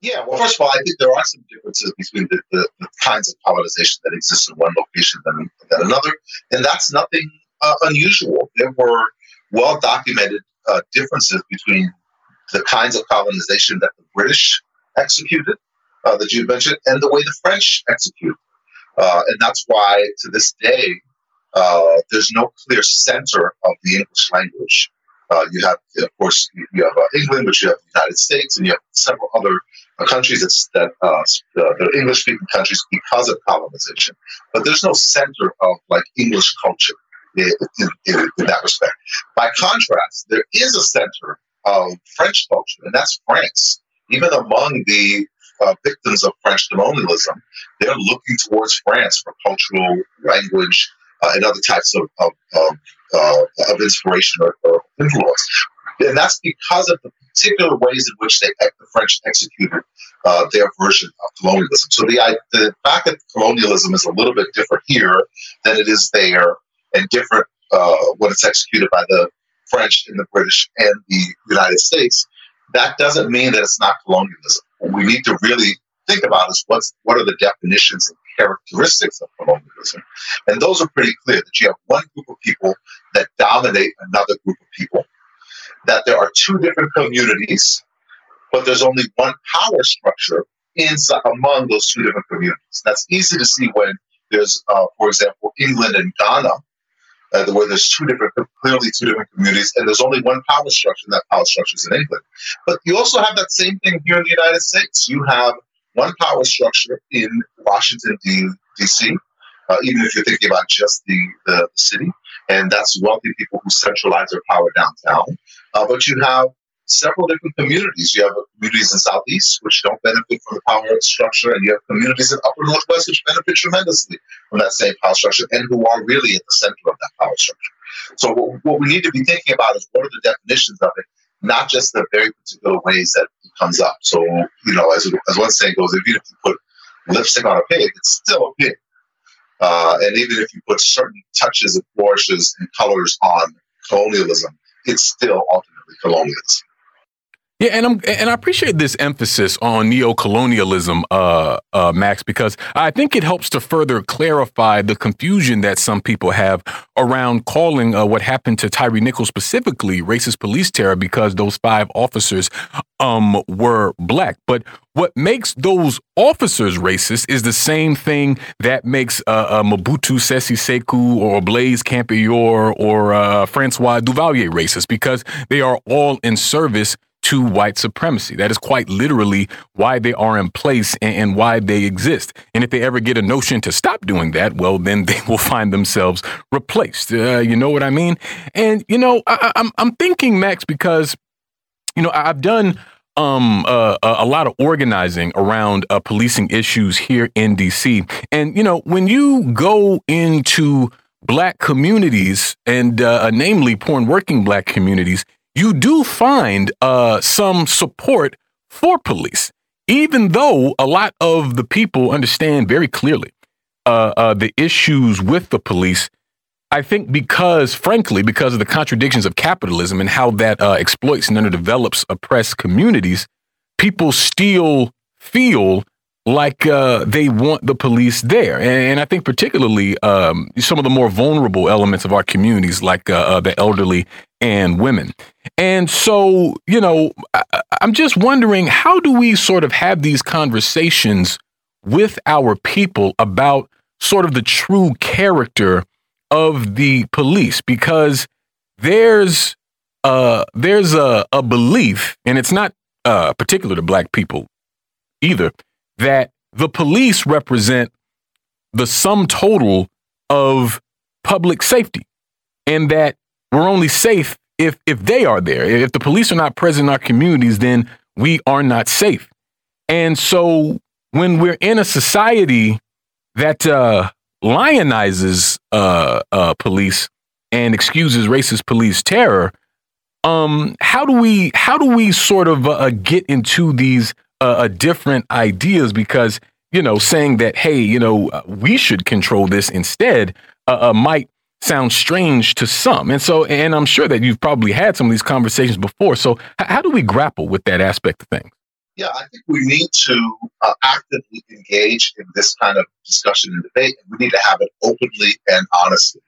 Yeah, well, first of all, I think there are some differences between the, the, the kinds of colonization that exist in one location than, than another, and that's nothing uh, unusual. There were well documented uh, differences between the kinds of colonization that the British executed, uh, that you mentioned, and the way the French executed. Uh, and that's why, to this day, uh, there's no clear center of the English language. Uh, you have, of course, you have England, but you have the United States, and you have several other countries that, that uh, the English speaking countries because of colonization. But there's no center of like English culture in, in, in, that respect. By contrast, there is a center of French culture, and that's France. Even among the uh, victims of French colonialism, they're looking towards France for cultural, language, uh, and other types of, of, of, uh, of inspiration or, or influence. And that's because of the particular ways in which they, the French executed uh, their version of colonialism. So the, the fact that colonialism is a little bit different here than it is there, and different uh, when it's executed by the French and the British and the United States, that doesn't mean that it's not colonialism. What we need to really think about is what's what are the definitions and characteristics of colonialism, and those are pretty clear. That you have one group of people that dominate another group of people, that there are two different communities, but there's only one power structure inside among those two different communities. That's easy to see when there's, uh, for example, England and Ghana, uh, where there's two different, clearly two different communities, and there's only one power structure, and that power structure is in England. But you also have that same thing here in the United States. You have one power structure in Washington, D.C., uh, even if you're thinking about just the, the city, and that's wealthy people who centralize their power downtown. Uh, but you have several different communities. You have communities in Southeast which don't benefit from the power structure, and you have communities in Upper Northwest which benefit tremendously from that same power structure and who are really at the center of that power structure. So what, what we need to be thinking about is what are the definitions of it, not just the very particular ways that it comes up. So, you know, as, as one saying goes, if you put lipstick on a pig, it's still a pig. Uh, and even if you put certain touches and flourishes and colors on colonialism, it's still ultimately colonialism. Yeah, and I'm and I appreciate this emphasis on neo-colonialism, uh, uh, Max, because I think it helps to further clarify the confusion that some people have around calling uh, what happened to Tyree Nichols specifically racist police terror because those five officers um, were black. But what makes those officers racist is the same thing that makes uh, uh, Mobutu Sese Seko or Blaise Compaoré or uh, Francois Duvalier racist because they are all in service to white supremacy. That is quite literally why they are in place and, and, why they exist. And if they ever get a notion to stop doing that, well, then they will find themselves replaced. Uh, you know what I mean? And you know, I, I'm I'm thinking, Max, because you know I've done um, uh, a lot of organizing around uh, policing issues here in DC. And, you know, when you go into black communities and uh, namely poor and working black communities, you do find uh, some support for police, even though a lot of the people understand very clearly uh, uh, the issues with the police. I think because, frankly, because of the contradictions of capitalism and how that uh, exploits and underdevelops oppressed communities, people still feel like uh, they want the police there. And, and I think particularly um, some of the more vulnerable elements of our communities, like uh, uh, the elderly and women. And so, you know, I, I'm just wondering how do we sort of have these conversations with our people about sort of the true character of the police? Because there's uh, there's a, a belief, and it's not uh, particular to black people either, that the police represent the sum total of public safety and that we're only safe if if they are there. If the police are not present in our communities, then we are not safe. And so when we're in a society that uh, lionizes uh, uh, police and excuses racist police terror, um, how do we how do we sort of uh, get into these uh, different ideas? Because you know, saying that hey, you know, uh, we should control this instead uh, uh, might sound strange to some, and so and I'm sure that you've probably had some of these conversations before. So h- how do we grapple with that aspect of things? Yeah, I think we need to uh, actively engage in this kind of discussion and debate, and we need to have it openly and honestly.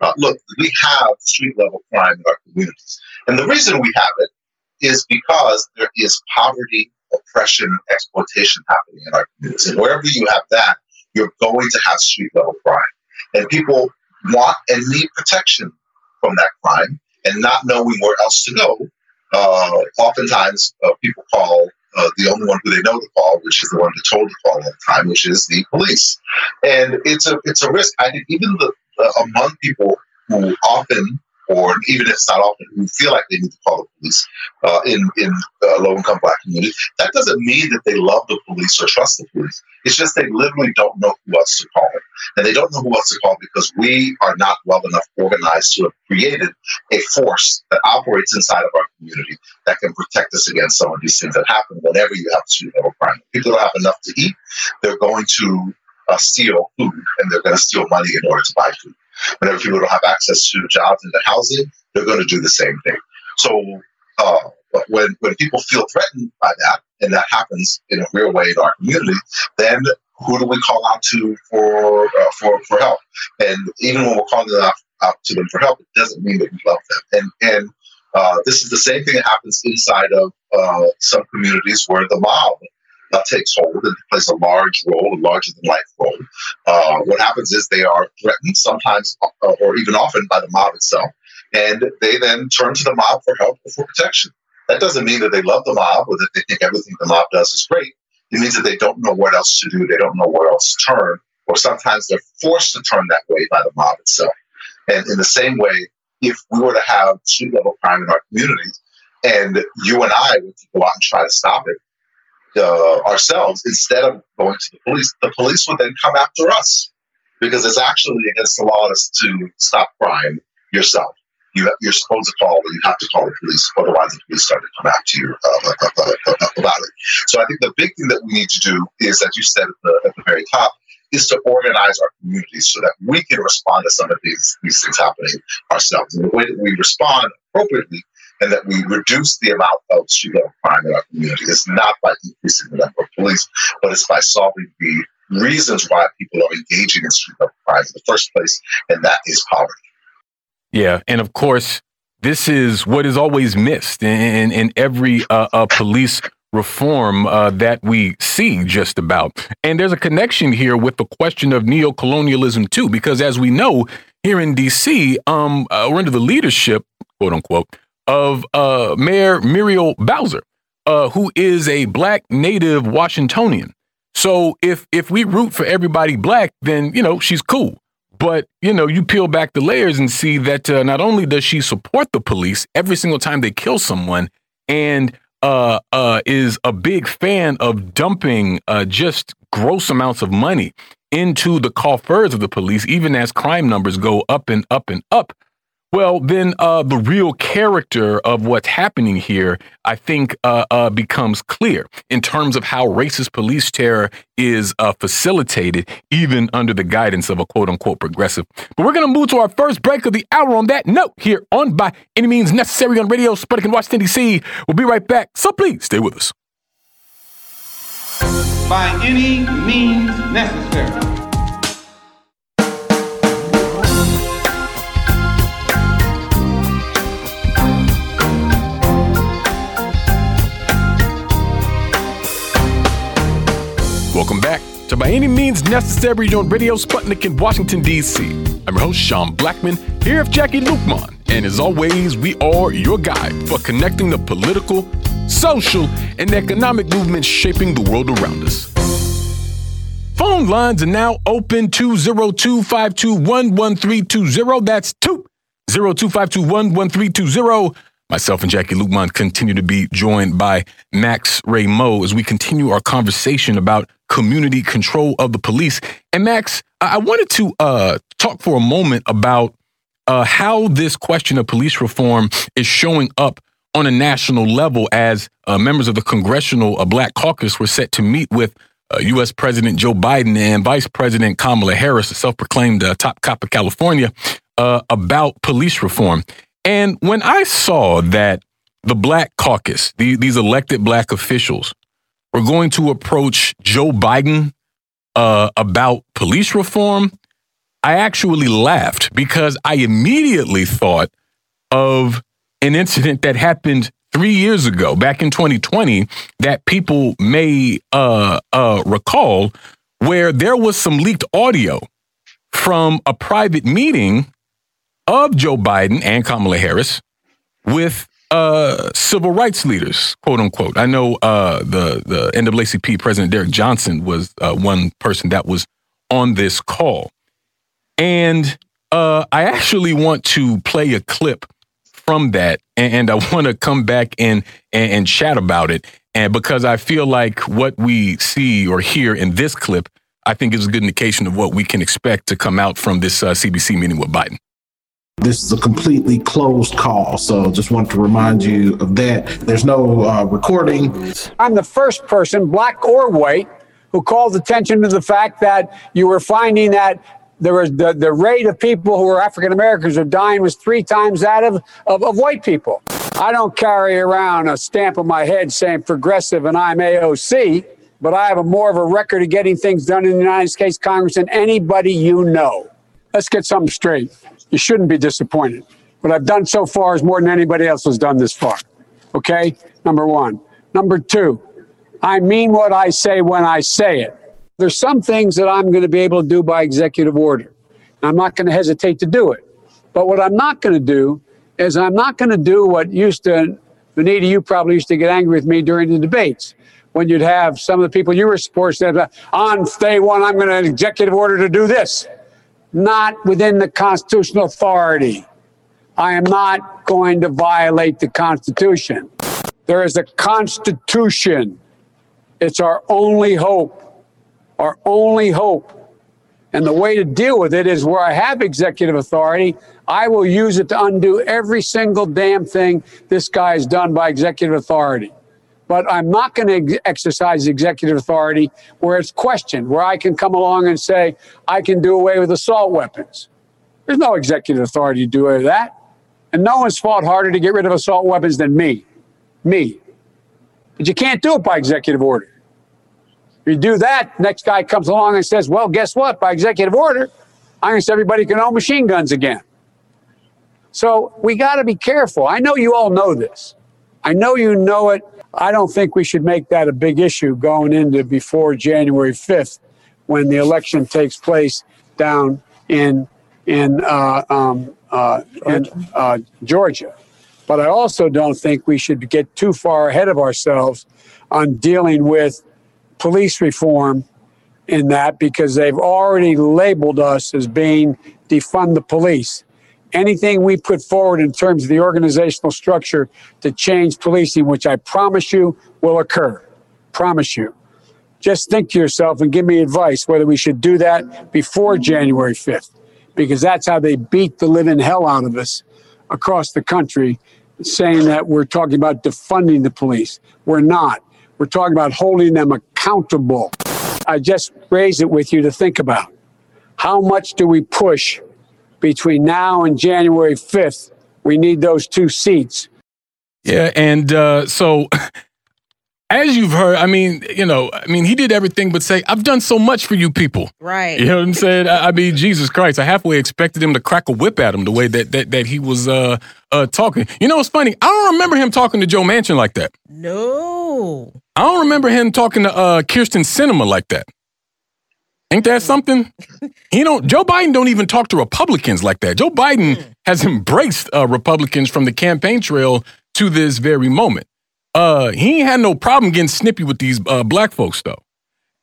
Uh, look, we have street level crime in our communities. And the reason we have it is because there is poverty, oppression, exploitation happening in our communities. And wherever you have that, you're going to have street level crime. And people want and need protection from that crime and not knowing where else to go. Uh, oftentimes, uh, people call uh, the only one who they know to call, which is the one they're told to call all the time, which is the police. And it's a it's a risk. I think even the among people who often, or even if it's not often, who feel like they need to call the police uh, in in uh, low income black communities, that doesn't mean that they love the police or trust the police. It's just they literally don't know who else to call, and they don't know who else to call because we are not well enough organized to have created a force that operates inside of our community that can protect us against some of these things that happen whenever you have street level crime. People don't have enough to eat; they're going to uh, steal food and they're going to steal money in order to buy food. Whenever people don't have access to jobs and to housing, they're going to do the same thing. So uh, when when people feel threatened by that, and that happens in a real way in our community, then who do we call out to for uh, for for help? And even when we're calling out, out to them for help, it doesn't mean that we love them. And and uh, this is the same thing that happens inside of uh, some communities where the mob uh, takes hold and plays a large role, a larger than life role. Uh, what happens is they are threatened, sometimes uh, or even often by the mob itself, and they then turn to the mob for help or for protection. That doesn't mean that they love the mob or that they think everything the mob does is great. It means that they don't know what else to do, they don't know where else to turn, or sometimes they're forced to turn that way by the mob itself. And in the same way, if we were to have street level crime in our communities, and you and I were to go out and try to stop it, uh, ourselves instead of going to the police. The police would then come after us because it's actually against the law to stop crime yourself. You, you're supposed to call, you have to call the police, otherwise the police start to come after you uh, uh, uh, about it. So I think the big thing that we need to do is, as you said at the, at the very top, is to organize our communities so that we can respond to some of these, these things happening ourselves. And the way that we respond appropriately and that we reduce the amount of street level crime in our community is not by increasing the number of police, but it's by solving the reasons why people are engaging in street level crime in the first place, and that is poverty. Yeah, and of course, this is what is always missed in, in every uh, uh, police reform uh, that we see just about. And there's a connection here with the question of neocolonialism too, because as we know, here in DC, um, uh, we're under the leadership, quote unquote, of uh, Mayor Muriel Bowser, uh, who is a black native Washingtonian. So if if we root for everybody black, then you know she's cool. But you know, you peel back the layers and see that uh, not only does she support the police every single time they kill someone, and uh, uh, is a big fan of dumping uh, just gross amounts of money into the coffers of the police, even as crime numbers go up and up and up. Well, then uh, the real character of what's happening here, I think, uh, uh, becomes clear in terms of how racist police terror is uh, facilitated, even under the guidance of a quote unquote progressive. But we're going to move to our first break of the hour on that note here on By Any Means Necessary on Radio Sputnik in Washington, D.C. We'll be right back. So please stay with us. By any means necessary. Welcome back to By Any Means Necessary on Radio Sputnik in Washington, D.C. I'm your host, Sean Blackmon, here with Jacquie Luqman. And as always, we are your guide for connecting the political, social, and economic movements shaping the world around us. Phone lines are now open 202 521 1320. That's 202 521 1320. Myself and Jacquie Luqman continue to be joined by Max Rameau as we continue our conversation about community control of the police. And Max, I wanted to uh, talk for a moment about uh, how this question of police reform is showing up on a national level as uh, members of the Congressional uh, Black Caucus were set to meet with U.S. Uh, President Joe Biden and Vice President Kamala Harris, the self proclaimed uh, top cop of California, uh, about police reform. And when I saw that the Black Caucus, the, these elected Black officials, were going to approach Joe Biden uh, about police reform, I actually laughed because I immediately thought of an incident that happened three years ago, back in 2020, that people may uh, uh, recall, where there was some leaked audio from a private meeting of Joe Biden and Kamala Harris with uh, civil rights leaders, quote unquote. I know uh, the the NAACP President Derrick Johnson was uh, one person that was on this call, and uh, I actually want to play a clip from that, and, I want to come back and, and and chat about it, and because I feel like what we see or hear in this clip, I think is a good indication of what we can expect to come out from this CBC uh, meeting with Biden. This is a completely closed call, so just want to remind you of that. There's no uh, recording. I'm the first person, black or white, who called attention to the fact that you were finding that there was the, the rate of people who were African Americans are dying was three times that of, of, of white people. I don't carry around a stamp on my head saying progressive and I'm AOC, but I have a more of a record of getting things done in the United States Congress than anybody you know. Let's get something straight you shouldn't be disappointed. What I've done so far is more than anybody else has done this far. Okay? Number one. Number two, I mean what I say when I say it. There's some things that I'm going to be able to do by executive order. I'm not going to hesitate to do it. But what I'm not going to do is I'm not going to do what used to, Vanita, you probably used to get angry with me during the debates when you'd have some of the people you were supporting say, on day one, I'm going to executive order to do this not within the constitutional authority. I am not going to violate the Constitution. There is a Constitution. It's our only hope. Our only hope. And the way to deal with it is where I have executive authority, I will use it to undo every single damn thing this guy has done by executive authority but I'm not going to ex- exercise executive authority where it's questioned, where I can come along and say, I can do away with assault weapons. There's no executive authority to do away with that. And no one's fought harder to get rid of assault weapons than me. Me. But you can't do it by executive order. If you do that, next guy comes along and says, Well, guess what? By executive order, to say everybody can own machine guns again. So we got to be careful. I know you all know this. I know you know it I don't think we should make that a big issue going into before January 5th when the election takes place down in in uh, um, uh, in uh, Georgia. But I also don't think we should get too far ahead of ourselves on dealing with police reform in that because they've already labeled us as being defund the police. Anything we put forward in terms of the organizational structure to change policing, which I promise you will occur. Promise you. Just think to yourself and give me advice whether we should do that before January 5th, because that's how they beat the living hell out of us across the country, saying that we're talking about defunding the police. We're not. We're talking about holding them accountable. I just raise it with you to think about. How much do we push between now and January 5th? We need those two seats. Yeah, and uh, so as you've heard, I mean, you know, I mean, he did everything but say, I've done so much for you people. Right. You know what I'm saying? I, I mean, Jesus Christ, I halfway expected him to crack a whip at him the way that that, that he was uh, uh, talking. You know what's funny? I don't remember him talking to Joe Manchin like that. No. I don't remember him talking to uh, Kyrsten Sinema like that. Ain't that something? He don't. Joe Biden don't even talk to Republicans like that. Joe Biden has embraced uh, Republicans from the campaign trail to this very moment. Uh, he ain't had no problem getting snippy with these uh, black folks though.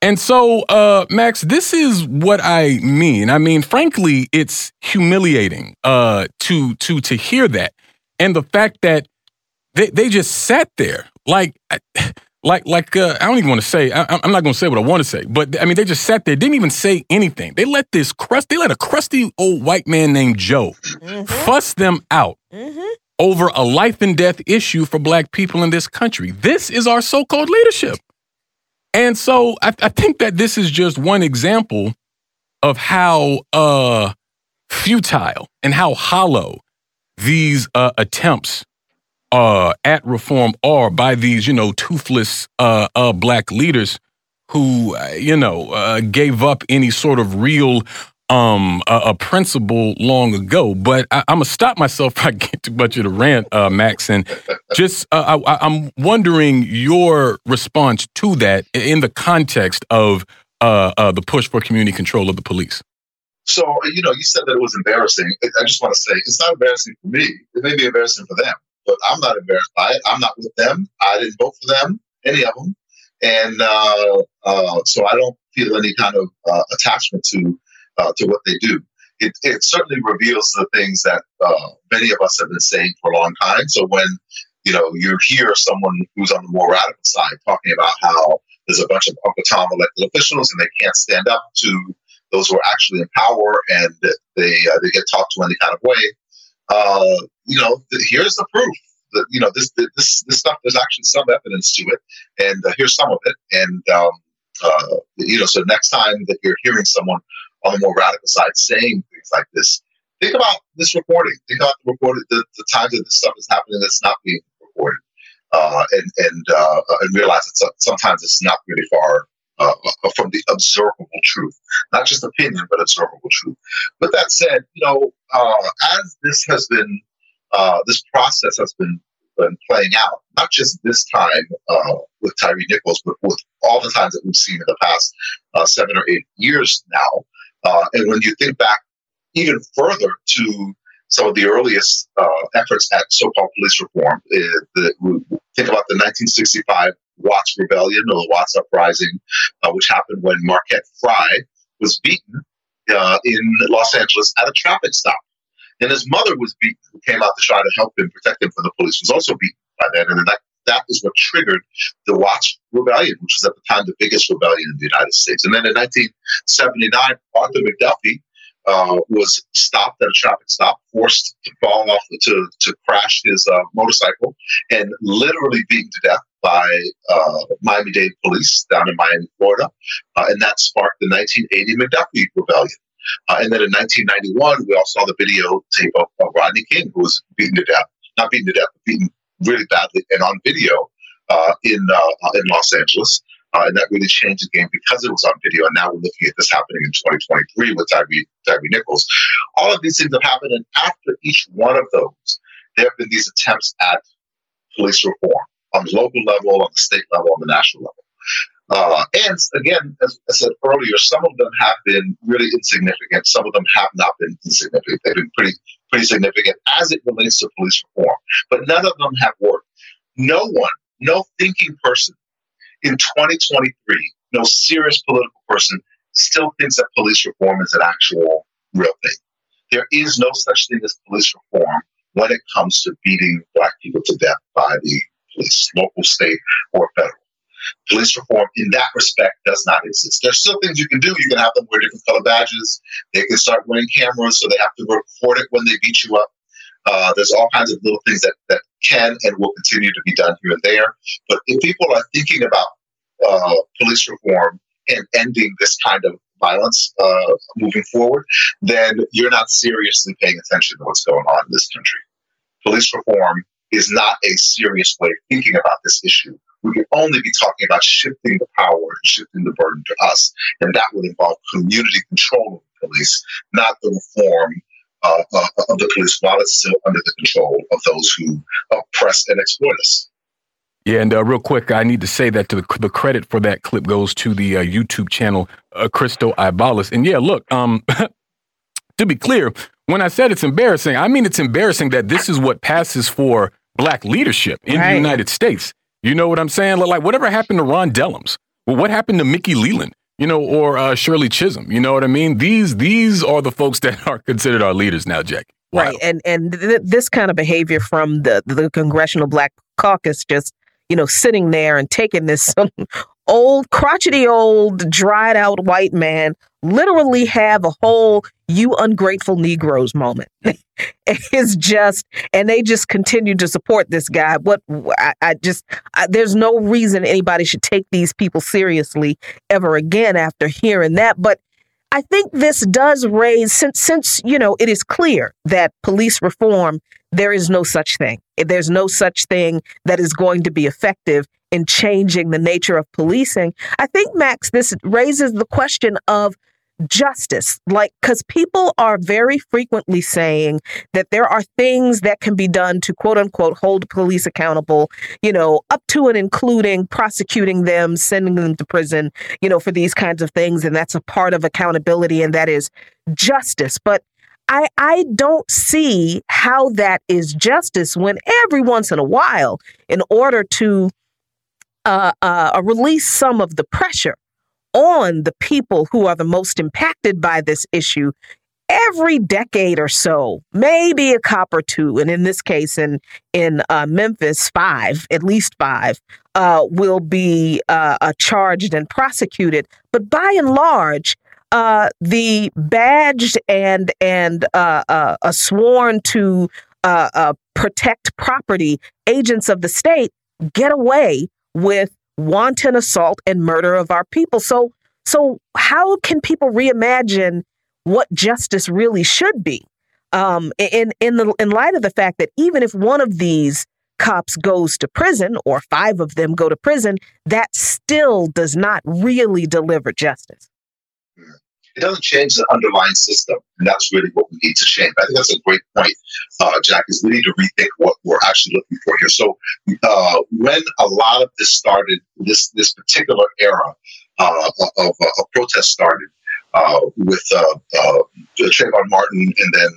And so, uh, Max, this is what I mean. I mean, frankly, it's humiliating uh, to to to hear that, and the fact that they they just sat there like. Like, like uh, I don't even want to say. I, I'm not going to say what I want to say, but I mean, they just sat there, didn't even say anything. They let this crust, they let a crusty old white man named Joe fuss them out over a life and death issue for black people in this country. This is our so-called leadership. And so I, I think that this is just one example of how uh, futile and how hollow these uh, attempts uh, at reform are by these, you know, toothless uh, uh, black leaders who, uh, you know, uh, gave up any sort of real um a, principle long ago. But I, I'm gonna stop myself if I get too much of the rant, uh, Max, and just I, I'm wondering your response to that in the context of the push for community control of the police. So, you know, you said that it was embarrassing. I just want to say it's not embarrassing for me. It may be embarrassing for them, but I'm not embarrassed by it. I'm not with them. I didn't vote for them, any of them. And uh, uh, so I don't feel any kind of uh, attachment to uh, to what they do. It, it certainly reveals the things that uh, many of us have been saying for a long time. So when you know you hear someone who's on the more radical side talking about how there's a bunch of Uncle Tom elected officials and they can't stand up to those who are actually in power and they uh, they get talked to any kind of way. Uh, you know, here's the proof that you know this this this stuff. There's actually some evidence to it, and uh, here's some of it. And um, uh, you know, so next time that you're hearing someone on the more radical side saying things like this, think about this reporting. Think about the reported the, the times that this stuff is happening that's not being reported, uh, and and uh, and realize that sometimes it's not really far uh, from the observable truth, not just opinion, but observable truth. But that said, you know, uh, as this has been, uh, this process has been, been playing out, not just this time uh, with Tyree Nichols, but with all the times that we've seen in the past uh, seven or eight years now. Uh, and when you think back even further to some of the earliest uh, efforts at so-called police reform, uh, the, think about the 1965 Watts Rebellion or the Watts Uprising, which happened when Marquette Frye was beaten in Los Angeles at a traffic stop. And his mother was beaten, who came out to try to help him, protect him from the police, was also beaten by then. And that, that is what triggered the Watts Rebellion, which was at the time the biggest rebellion in the United States. And then in 1979, Arthur McDuffie uh, was stopped at a traffic stop, forced to fall off to, to crash his uh, motorcycle, and literally beaten to death by uh, Miami Dade police down in Miami, Florida. Uh, and that sparked the 1980 McDuffie rebellion. Uh, and then in 1991, we all saw the videotape of, of Rodney King, who was beaten to death, not beaten to death, but beaten really badly and on video uh, in uh, in Los Angeles. Uh, and that really changed the game because it was on video. And now we're looking at this happening in 2023 with Tyree, Tyree Nichols. All of these things have happened. And after each one of those, there have been these attempts at police reform on the local level, on the state level, on the national level. Uh, and again, as I said earlier, some of them have been really insignificant. Some of them have not been insignificant. They've been pretty, pretty significant as it relates to police reform. But none of them have worked. No one, no thinking person in 2023, no serious political person still thinks that police reform is an actual real thing. There is no such thing as police reform when it comes to beating black people to death by the police, local, state, or federal. Police reform in that respect does not exist. There's still things you can do. You can have them wear different color badges. They can start wearing cameras, so they have to record it when they beat you up. Uh, there's all kinds of little things that, that can and will continue to be done here and there. But if people are thinking about uh, police reform and ending this kind of violence uh, moving forward, then you're not seriously paying attention to what's going on in this country. Police reform is not a serious way of thinking about this issue. We can only be talking about shifting the power and shifting the burden to us. And that would involve community control of the police, not the reform uh, uh, of the police while it's still under the control of those who oppress and exploit us. Yeah, and uh, real quick, I need to say that the, the credit for that clip goes to the uh, YouTube channel uh, Crystal Ibalis. And yeah, look, um, to be clear, when I said it's embarrassing, I mean it's embarrassing that this is what passes for black leadership in right. the United States. You know what I'm saying? Like, whatever happened to Ron Dellums? Well, what happened to Mickey Leland? You know, or uh, Shirley Chisholm? You know what I mean? These these are the folks that are considered our leaders now, Jack. Wow. Right, and and th- this kind of behavior from the the Congressional Black Caucus just you know sitting there and taking this old crotchety old dried out white man literally have a whole you ungrateful negroes moment. It's just and they just continue to support this guy. What i, I just I, there's no reason anybody should take these people seriously ever again after hearing that. But i think this does raise since since you know it is clear that police reform there is no such thing. There's no such thing that is going to be effective in changing the nature of policing. I think max this raises the question of justice. Like because people are very frequently saying that there are things that can be done to quote unquote hold police accountable you know up to and including prosecuting them sending them to prison you know for these kinds of things. And that's a part of accountability and that is justice. But I, I don't see how that is justice when every once in a while, in order to uh, uh, release some of the pressure on the people who are the most impacted by this issue every decade or so, maybe a cop or two, and in this case, in in uh, Memphis, five, at least five, uh, will be uh, uh charged and prosecuted. But by and large, uh, the badged and and uh, sworn to protect property agents of the state get away with wanton assault and murder of our people. So, so how can people reimagine what justice really should be? Um, in in the in light of the fact that even if one of these cops goes to prison or five of them go to prison, that still does not really deliver justice. It doesn't change the underlying system, and that's really what we need to change. I think that's a great point, uh, Jack. Is we need to rethink what we're actually looking for here. So, uh, when a lot of this started, this this particular era uh, of, of protest started, uh, with uh, uh, Trayvon Martin and then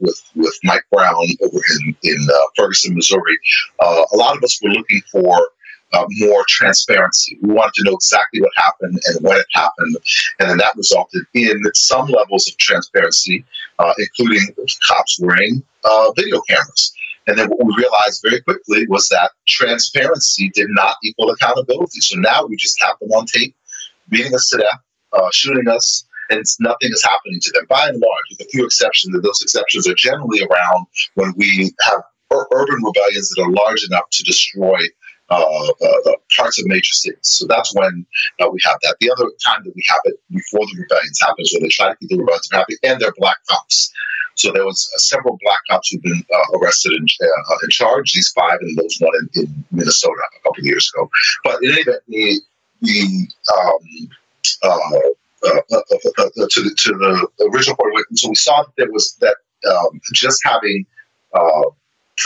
with with Mike Brown over in in Ferguson, Missouri. A lot of us were looking for uh, more transparency. We wanted to know exactly what happened and when it happened. And then that resulted in some levels of transparency, uh, including cops wearing uh, video cameras. And then what we realized very quickly was that transparency did not equal accountability. So now we just have them on tape, beating us to death, uh, shooting us, and nothing is happening to them. By and large, with a few exceptions, and those exceptions are generally around when we have urban rebellions that are large enough to destroy parts of major cities. So that's when uh, we have that. The other time that we have it before the rebellions happens, when they try to keep the rebellions from happening, and they're black cops. So there was uh, several black cops who've been uh, arrested and uh, in. These five, and those one in, in, Minnesota a couple of years ago. But in any event, the, the um, to the to the original point. So we saw that there was that um, just having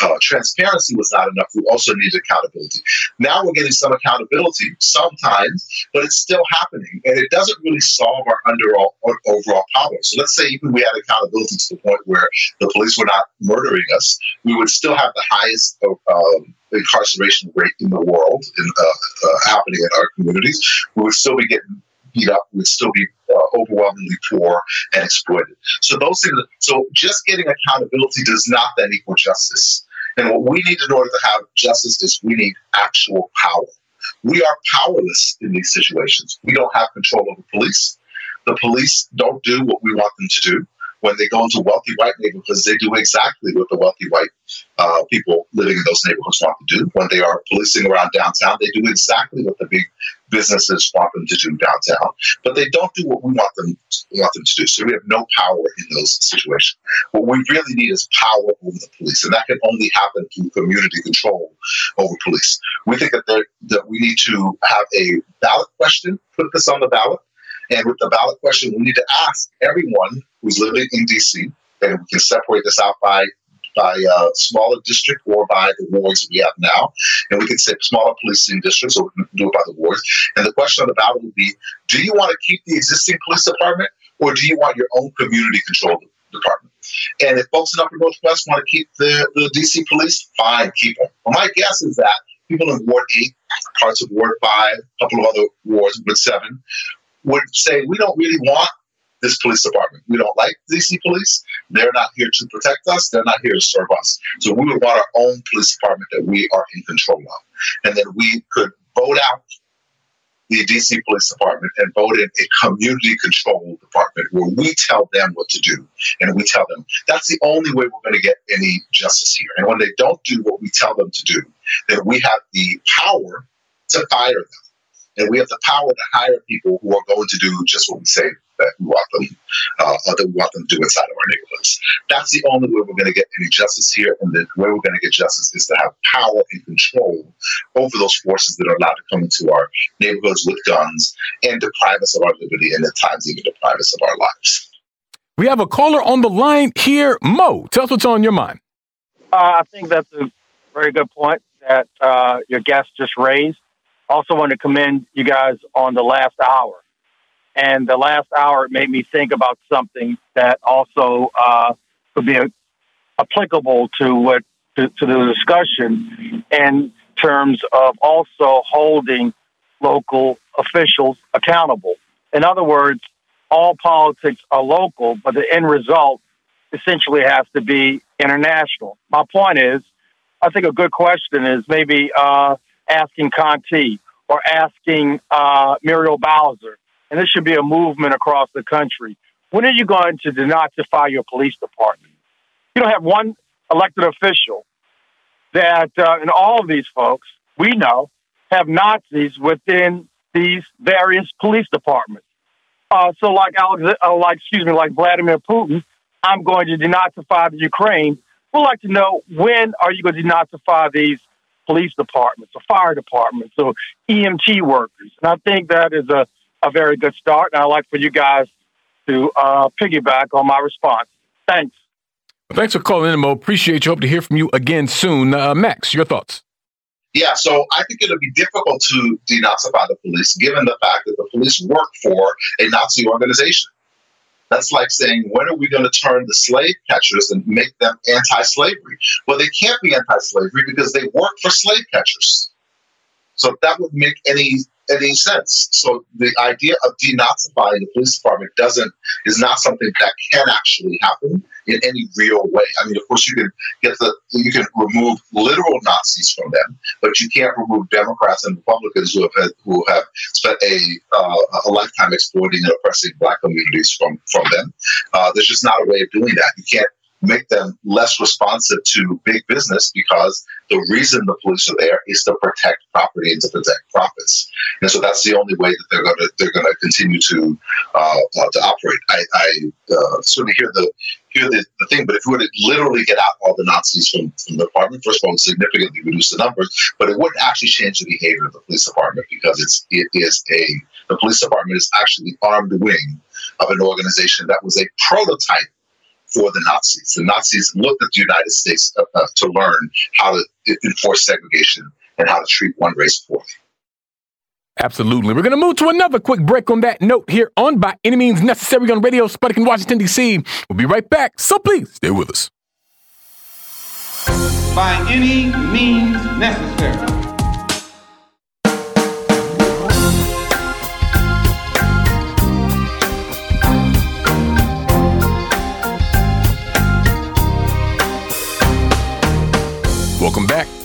uh, transparency was not enough. We also needed accountability. Now we're getting some accountability sometimes, but it's still happening, and it doesn't really solve our underall, overall problem. So let's say even we had accountability to the point where the police were not murdering us, we would still have the highest um, incarceration rate in the world in, uh, uh, happening in our communities. We would still be getting up. Would still be uh, overwhelmingly poor and exploited. So those things. So just getting accountability does not then equal justice. And what we need in order to have justice is we need actual power. We are powerless in these situations. We don't have control over police. The police don't do what we want them to do when they go into wealthy white neighborhoods, they do exactly what the wealthy white uh, people living in those neighborhoods want to do. When they are policing around downtown, they do exactly what the big businesses want them to do downtown. But they don't do what we want them want them to do. So we have no power in those situations. What we really need is power over the police, and that can only happen through community control over police. We think that that we need to have a ballot question, put this on the ballot and with the ballot question, we need to ask everyone who's living in DC, and we can separate this out by by uh, smaller district or by the wards we have now. And we can say smaller policing districts, or we can do it by the wards. And the question on the ballot would be do you want to keep the existing police department, or do you want your own community controlled department? And if folks in Upper Northwest want to keep the, the DC police, fine, keep them. My guess is that people in Ward 8, parts of Ward 5, a couple of other wards, Ward 7, would say we don't really want this police department. We don't like DC police. They're not here to protect us. They're not here to serve us. So we would want our own police department that we are in control of. And then we could vote out the DC Police Department and vote in a community control department where we tell them what to do and we tell them that's the only way we're going to get any justice here. And when they don't do what we tell them to do, then we have the power to fire them and we have the power to hire people who are going to do just what we say that we want them, uh, that we want them to do inside of our neighborhoods. That's the only way we're going to get any justice here, and the way we're going to get justice is to have power and control over those forces that are allowed to come into our neighborhoods with guns and deprive us of our liberty, and at times even deprive us of our lives. We have a caller on the line here, Mo. Tell us what's on your mind. Uh, I think that's a very good point that uh, your guest just raised. Also, want to commend you guys on the last hour. And the last hour made me think about something that also uh, could be a, applicable to what to, to the discussion in terms of also holding local officials accountable. In other words, all politics are local, but the end result essentially has to be international. My point is, I think a good question is maybe uh, asking Contee or asking uh, Muriel Bowser, and this should be a movement across the country. When are you going to denazify your police department? You don't have one elected official that, uh, and all of these folks we know have Nazis within these various police departments. Uh, so, like Alex, uh, like excuse me, like Vladimir Putin, I'm going to denazify the Ukraine. We'd like to know when are you going to denazify these police departments or fire departments or EMT workers. And I think that is a, a very good start. And I'd like for you guys to uh, piggyback on my response. Thanks. Well, thanks for calling in, Mo. Appreciate you. Hope to hear from you again soon. Uh, Max, your thoughts? Yeah, so I think it'll be difficult to denazify the police given the fact that the police work for a Nazi organization. That's like saying, when are we going to turn the slave catchers and make them anti slavery? Well, they can't be anti slavery because they work for slave catchers. So that would make any any sense. So the idea of denazifying the police department doesn't is not something that can actually happen in any real way. I mean, of course, you can get the you can remove literal Nazis from them, but you can't remove Democrats and Republicans who have had, who have spent a uh, a lifetime exploiting and oppressing black communities from from them. Uh, there's just not a way of doing that. You can't make them less responsive to big business because the reason the police are there is to protect property and to protect profits. And so that's the only way that they're going to they're going to continue to uh, uh, to operate. I, I uh, certainly hear the hear the, the thing, but if we were to literally get out all the Nazis from, from the department, first of all, significantly reduce the numbers, but it wouldn't actually change the behavior of the police department because it's it is a the police department is actually the armed wing of an organization that was a prototype for the Nazis. The Nazis looked at the United States uh, uh, to learn how to enforce segregation and how to treat one race poorly. Absolutely. We're going to move to another quick break on that note here on By Any Means Necessary on Radio Sputnik in Washington, D.C. We'll be right back, so please stay with us. By any means necessary.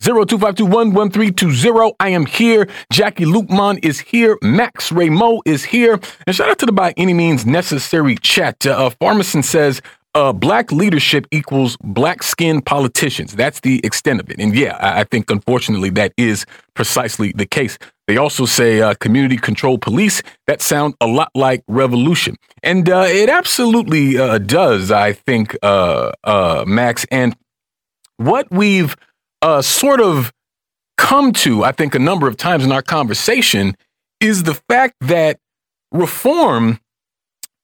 0252 I am here. Jacquie Luqman is here. Max Rameau is here. And shout out to the By Any Means Necessary chat. Uh, uh, Pharmacist says, uh, black leadership equals black skinned politicians. That's the extent of it. And yeah, I, I, think unfortunately that is precisely the case. They also say uh, community controlled police. That sound a lot like revolution. And uh, it absolutely uh, does, I think, uh, uh, Max. And what we've uh, sort of come to, I think, a number of times in our conversation is the fact that reform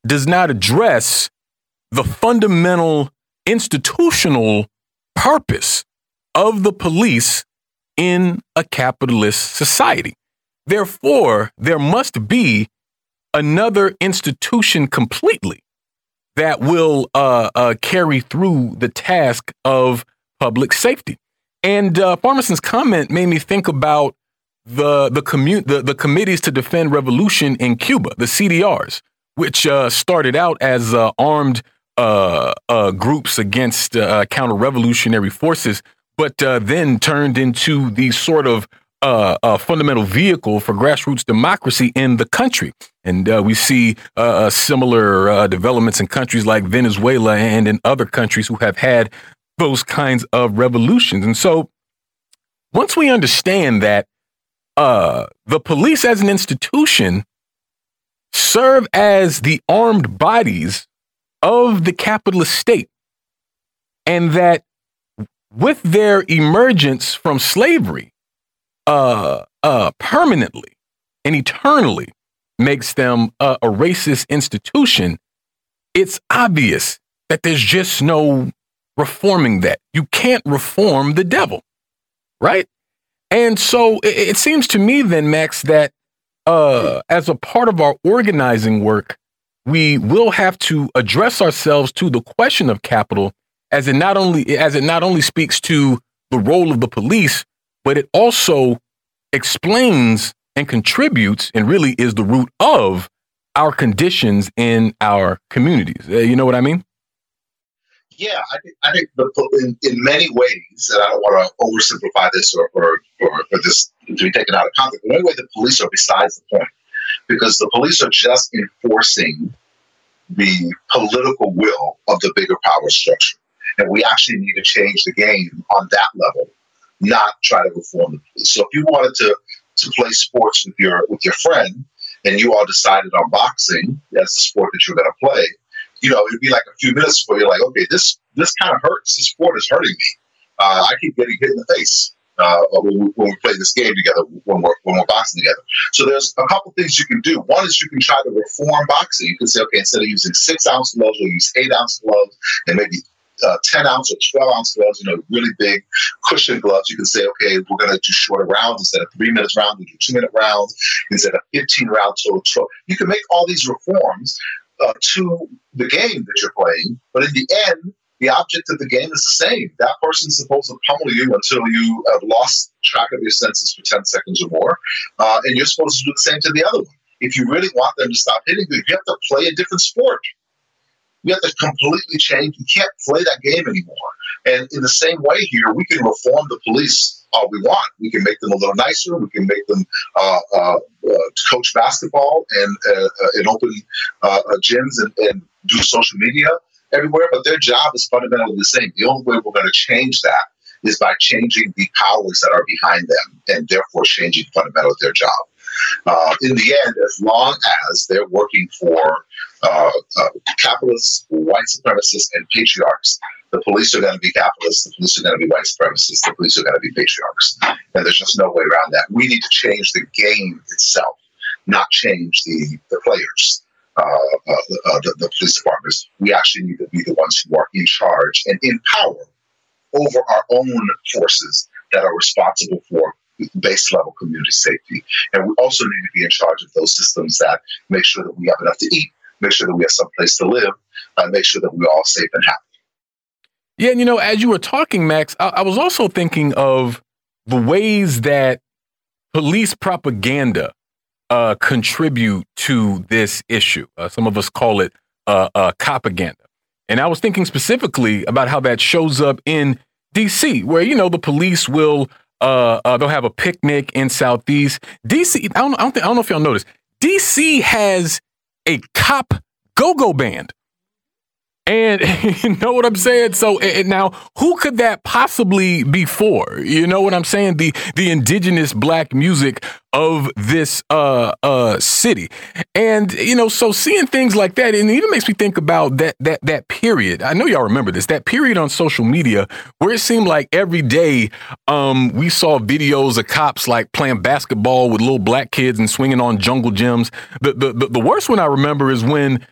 does not address the fundamental institutional purpose of the police in a capitalist society. Therefore, there must be another institution completely that will uh, uh, carry through the task of public safety. And uh, Pharmacist's comment made me think about the the, commu- the the committees to defend revolution in Cuba, the CDRs, which uh, started out as uh, armed uh, uh, groups against uh, counter-revolutionary forces, but then turned into the sort of fundamental vehicle for grassroots democracy in the country. And we see similar developments in countries like Venezuela and in other countries who have had those kinds of revolutions. And so once we understand that uh, the police as an institution serve as the armed bodies of the capitalist state, and that with their emergence from slavery, uh, uh, permanently and eternally makes them a racist institution, it's obvious that there's just no reforming that. You can't reform the devil, right? And so it, it seems to me then, Max, that uh, as a part of our organizing work, we will have to address ourselves to the question of capital as it not only as it not only speaks to the role of the police, but it also explains and contributes and really is the root of our conditions in our communities. Uh, you know what I mean? Yeah, I think, I think the, in, in many ways, and I don't want to oversimplify this or, or, or, or this to be taken out of context, but anyway, the police are besides the point because the police are just enforcing the political will of the bigger power structure. And we actually need to change the game on that level, not try to reform the police. So if you wanted to, to play sports with your with your friend and you all decided on boxing as the sport that you're going to play, you know, it'd be like a few minutes before you're like, okay, this this kind of hurts. This sport is hurting me. Uh, I keep getting hit in the face uh, when, we, when we play this game together, when we're when we're boxing together. So there's a couple things you can do. One is you can try to reform boxing. You can say, okay, instead of using six ounce gloves, we'll use eight ounce gloves, and maybe uh, 10 ounce or 12 ounce gloves, you know, really big cushion gloves. You can say, okay, we're going to do shorter rounds instead of three minutes rounds, we do two minute rounds instead of 15 rounds total 12. You can make all these reforms uh, to the game that you're playing, but in the end, the object of the game is the same. That person's supposed to pummel you until you have lost track of your senses for 10 seconds or more, uh, and you're supposed to do the same to the other one. If you really want them to stop hitting you, you have to play a different sport. You have to completely change. You can't play that game anymore. And in the same way here, we can reform the police all we want. We can make them a little nicer. We can make them uh, uh, uh coach basketball and uh, uh, and open gyms and, and do social media everywhere. But their job is fundamentally the same. The only way we're going to change that is by changing the powers that are behind them and therefore changing fundamentally their job. Uh, in the end, as long as they're working for uh, uh, capitalists, white supremacists, and patriarchs, the police are going to be capitalists, the police are going to be white supremacists, the police are going to be patriarchs. And there's just no way around that. We need to change the game itself, not change the, the players. Uh, uh, uh, the, the police departments. We actually need to be the ones who are in charge and in power over our own forces that are responsible for base level community safety. And we also need to be in charge of those systems that make sure that we have enough to eat, make sure that we have some place to live, and make sure that we're all safe and happy. Yeah, and you know, as you were talking, Max, I, I was also thinking of the ways that police propaganda uh, contribute to this issue. Uh, some of us call it uh, uh, propaganda. And I was thinking specifically about how that shows up in DC, where, you know, the police will, uh, uh, they'll have a picnic in Southeast. DC, I don't, I don't, think, I don't know if y'all noticed, DC has a cop go go band. And you know what I'm saying? So now, who could that possibly be for? You know what I'm saying? The the indigenous black music of this uh uh city. And you know, so seeing things like that, and it even makes me think about that that that period. I know y'all remember this, that period on social media where it seemed like every day um we saw videos of cops like playing basketball with little black kids and swinging on jungle gyms. The the the, the worst one I remember is when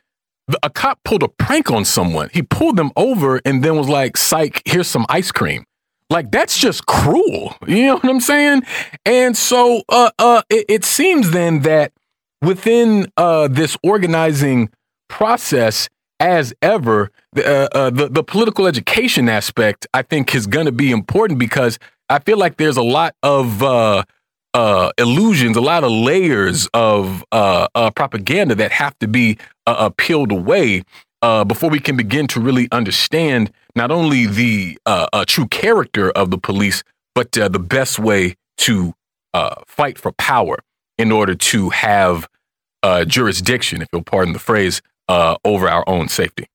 a cop pulled a prank on someone. He pulled them over and then was like, psych, here's some ice cream. Like that's just cruel. You know what I'm saying? And so uh, uh, it, it seems then that within uh, this organizing process, as ever, uh, uh, the the political education aspect I think is going to be important because I feel like there's a lot of uh, illusions, a lot of layers of uh, uh, propaganda that have to be uh, uh, peeled away uh, before we can begin to really understand not only the true character of the police, but the best way to fight for power in order to have jurisdiction, if you'll pardon the phrase, over our own safety.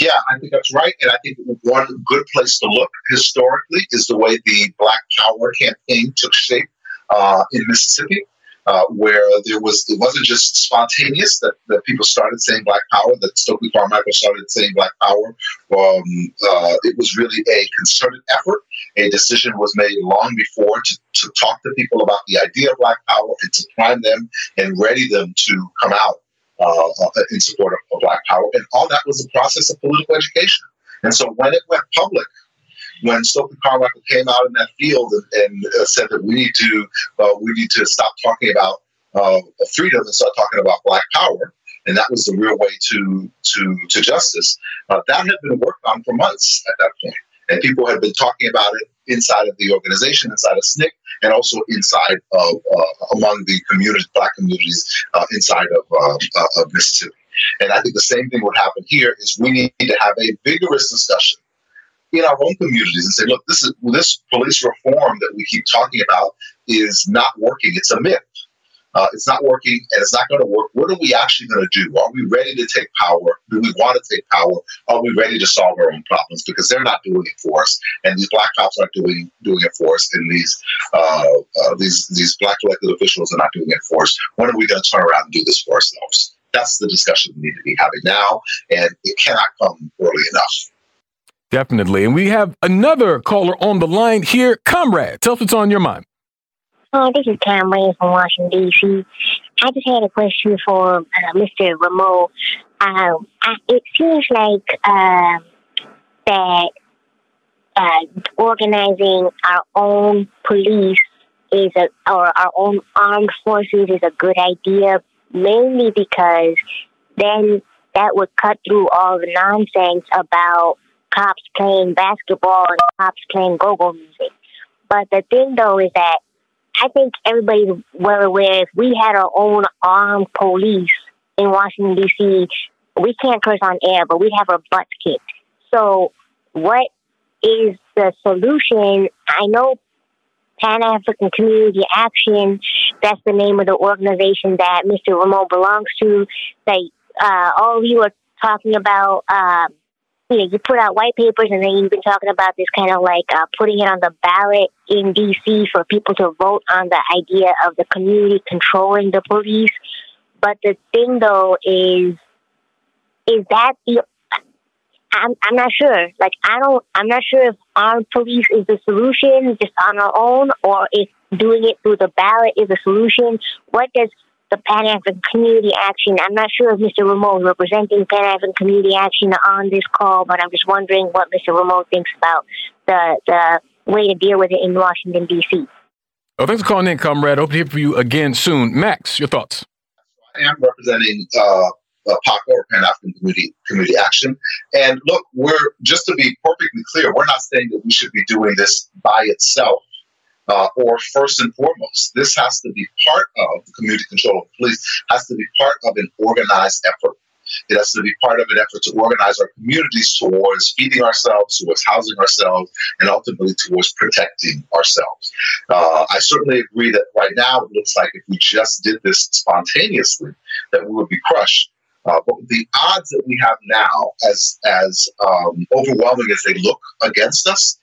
Yeah, I think that's right. And I think one good place to look historically is the way the Black Power campaign took shape uh, in Mississippi, uh, where there was it wasn't just spontaneous that, that people started saying Black Power, that Stokely Carmichael started saying Black Power. Um, uh, it was really a concerted effort. A decision was made long before to, to talk to people about the idea of Black Power and to prime them and ready them to come out uh, in support of, of Black Power. And all that was a process of political education. And so when it went public, when Stokely Carmichael came out in that field and, and uh, said that we need to uh, we need to stop talking about uh, freedom and start talking about black power, and that was the real way to to to justice. Uh, that had been worked on for months at that point, and people had been talking about it inside of the organization, inside of SNCC, and also inside of uh, among the community, black communities uh, inside of, of Mississippi. And I think the same thing would happen here is we need to have a vigorous discussion in our own communities and say, look, this is this police reform that we keep talking about is not working. It's a myth. Uh, it's not working and it's not going to work. What are we actually going to do? Are we ready to take power? Do we want to take power? Are we ready to solve our own problems? Because they're not doing it for us, and these black cops aren't doing doing it for us, and these uh, uh, these these black elected officials are not doing it for us. When are we going to turn around and do this for ourselves? That's the discussion we need to be having now, and it cannot come early enough. Definitely. And we have another caller on the line here. Comrade, tell us what's on your mind. Oh, this is Comrade from Washington, D.C. I just had a question for uh, Mr. Rameau. I, it seems like uh, that uh, organizing our own police is a, or our own armed forces is a good idea, mainly because then that would cut through all the nonsense about cops playing basketball and cops playing go-go music. But the thing though is that I think everybody's well aware if we had our own armed police in Washington D.C., we can't curse on air, but we'd have our butts kicked. So, what is the solution? I know Pan African Community Action. That's the name of the organization that Mr. Rameau belongs to. That uh, all of you are talking about. Uh, you know, you put out white papers and then you've been talking about this kind of like uh, putting it on the ballot in DC for people to vote on the idea of the community controlling the police. But the thing though is, is that the, I'm, I'm not sure. Like, I don't, I'm not sure if armed police is the solution just on our own or if doing it through the ballot is the solution. What does the Pan African Community Action. I'm not sure if Mr. Rameau is representing Pan African Community Action on this call, but I'm just wondering what Mr. Rameau thinks about the the way to deal with it in Washington D.C. Oh, thanks for calling in, comrade. Hope to hear from you again soon. Max, your thoughts? I am representing uh, uh, PAC or Pan African Community Community Action. And look, we're just to be perfectly clear, we're not saying that we should be doing this by itself. Uh, or first and foremost, this has to be part of the community control of police, has to be part of an organized effort. It has to be part of an effort to organize our communities towards feeding ourselves, towards housing ourselves, and ultimately towards protecting ourselves. Uh, I certainly agree that right now it looks like if we just did this spontaneously, that we would be crushed. Uh, but the odds that we have now, as as um, overwhelming as they look against us,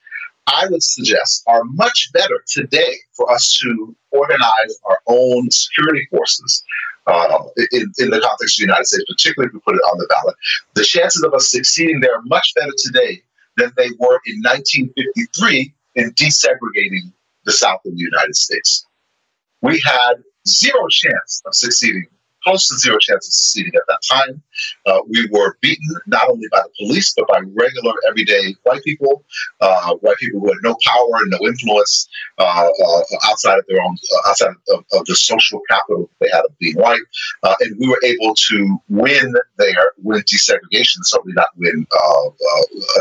I would suggest are much better today for us to organize our own security forces uh, in, in, the context of the United States, particularly if we put it on the ballot. The chances of us succeeding there are much better today than they were in 1953 in desegregating the South of the United States. We had zero chance of succeeding close to zero chance of succeeding at that time. Uh, we were beaten not only by the police, but by regular, everyday white people, uh, white people who had no power and no influence uh, uh outside of their own, uh, outside of, of, the social capital they had of being white. Uh, and we were able to win there, win desegregation, certainly not win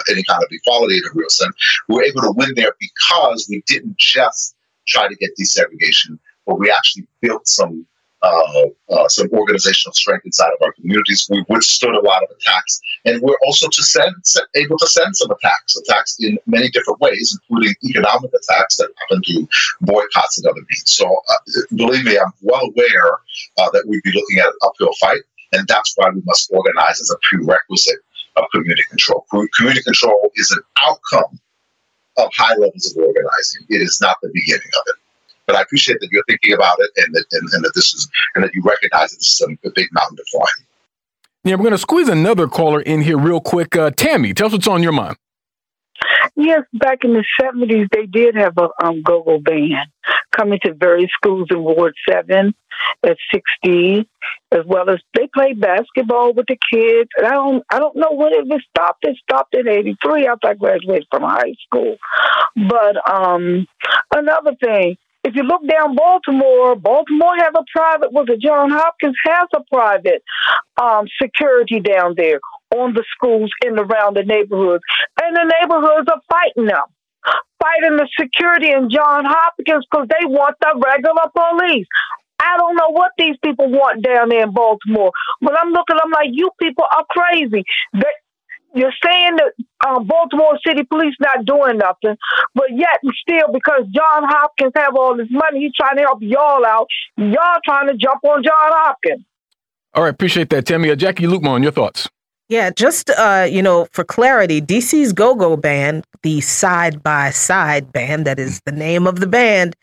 any kind of equality in a real sense. We were able to win there because we didn't just try to get desegregation, but we actually built some uh, uh, some organizational strength inside of our communities. We've withstood a lot of attacks, and we're also to send able to send some attacks, attacks in many different ways, including economic attacks that happen to boycotts and other means. So, uh, believe me, I'm well aware uh, that we'd be looking at an uphill fight, and that's why we must organize as a prerequisite of community control. Community control is an outcome of high levels of organizing. It is not the beginning of it. But I appreciate that you're thinking about it and that, and, and that this is and that you recognize that this is a, a big mountain to climb. Yeah, we're going to squeeze another caller in here real quick. Uh, Tammy, tell us what's on your mind. Yes, back in the seventies, they did have a um, go-go band coming to various schools in Ward Seven, at sixty, as well as they played basketball with the kids. And I don't, I don't know when it was stopped. It stopped in '83 after I graduated from high school. But um, another thing, if you look down Baltimore, Baltimore has a private, was it John Hopkins has a private um, security down there on the schools and around the neighborhoods. And the neighborhoods are fighting them, fighting the security in John Hopkins because they want the regular police. I don't know what these people want down there in Baltimore. But I'm looking, I'm like, you people are crazy. They, you're saying that um, Baltimore City Police not doing nothing, but yet and still, because John Hopkins have all this money, he's trying to help y'all out. Y'all trying to jump on John Hopkins. All right, appreciate that, Tammy. Uh, Jacquie Luqman, your thoughts? Yeah, just uh, you know, for clarity, DC's Go Go Band, the side by side band, that is the name of the band,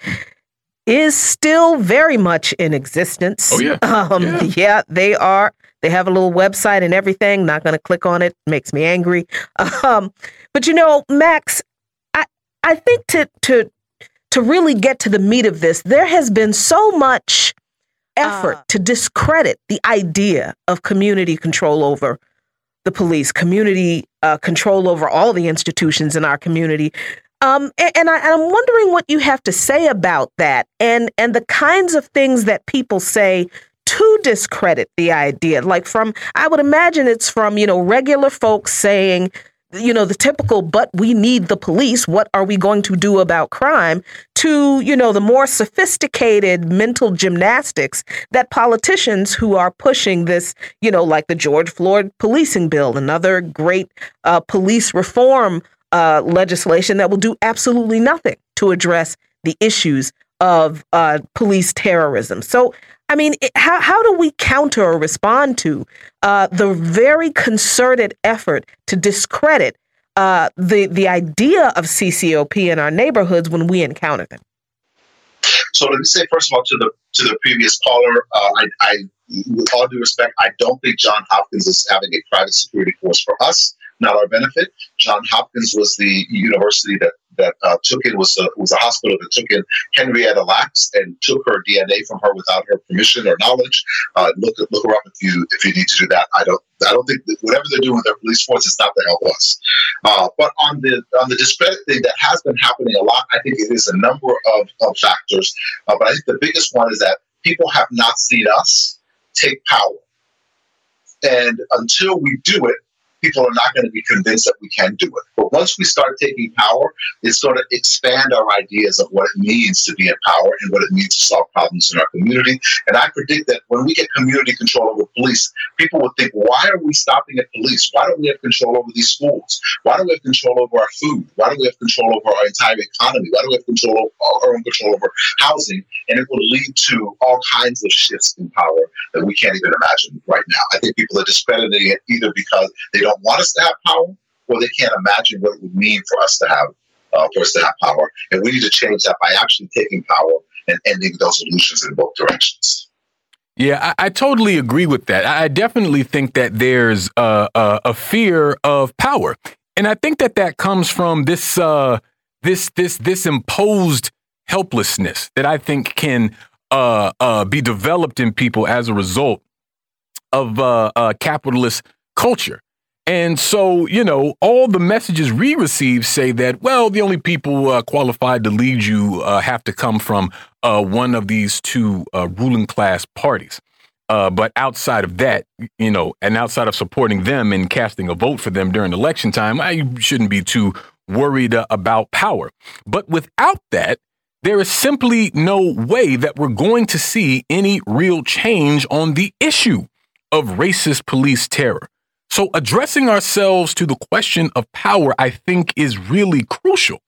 is still very much in existence. Oh yeah, um, yeah. yeah, they are. They have a little website and everything. Not going to click on it. Makes me angry. Um, but you know, Max, I I think to to to really get to the meat of this, there has been so much effort uh, to discredit the idea of community control over the police, community uh, control over all the institutions in our community. Um, and, and I, am wondering what you have to say about that, and and the kinds of things that people say to discredit the idea. Like from, I would imagine it's from you know regular folks saying, you know, the typical, but we need the police. What are we going to do about crime? To, you know, the more sophisticated mental gymnastics that politicians who are pushing this, you know, like the George Floyd policing bill, another great uh, police reform uh, legislation that will do absolutely nothing to address the issues of uh, police terrorism. So, I mean, it, how, how do we counter or respond to uh, the very concerted effort to discredit uh, the the idea of CCOP in our neighborhoods when we encounter them? So let me say first of all to the to the previous caller, uh, I, I, with all due respect, I don't think John Hopkins is having a private security force for us not our benefit. John Hopkins was the university that that uh, took in was a was a hospital that took in Henrietta Lacks and took her DNA from her without her permission or knowledge. Uh, look look her up if you if you need to do that. I don't I don't think whatever they're doing with their police force is not to help us. Uh, but on the on the discredit thing that has been happening a lot, I think it is a number of, of factors. Uh, but I think the biggest one is that people have not seen us take power. And until we do it, people are not going to be convinced that we can do it. But once we start taking power, it's going to expand our ideas of what it means to be in power and what it means to solve problems in our community. And I predict that when we get community control over police, people will think, why are we stopping at police? Why don't we have control over these schools? Why don't we have control over our food? Why don't we have control over our entire economy? Why don't we have control over our own control over housing? And it will lead to all kinds of shifts in power that we can't even imagine right now. I think people are discrediting it either because they don't want us to have power or they can't imagine what it would mean for us to have uh, for us to have power. And we need to change that by actually taking power and ending those illusions in both directions. Yeah, I, I, totally agree with that. I definitely think that there's a, fear of power, and I think that that comes from this uh, this this this imposed helplessness that I think can uh, uh, be developed in people as a result of uh, capitalist culture. And so, you know, all the messages we receive say that, well, the only people uh, qualified to lead you uh, have to come from uh, one of these two uh, ruling class parties. Uh, but outside of that, you know, and outside of supporting them and casting a vote for them during election time, I shouldn't be too worried uh, about power. But without that, there is simply no way that we're going to see any real change on the issue of racist police terror. So, addressing ourselves to the question of power, I think, is really crucial.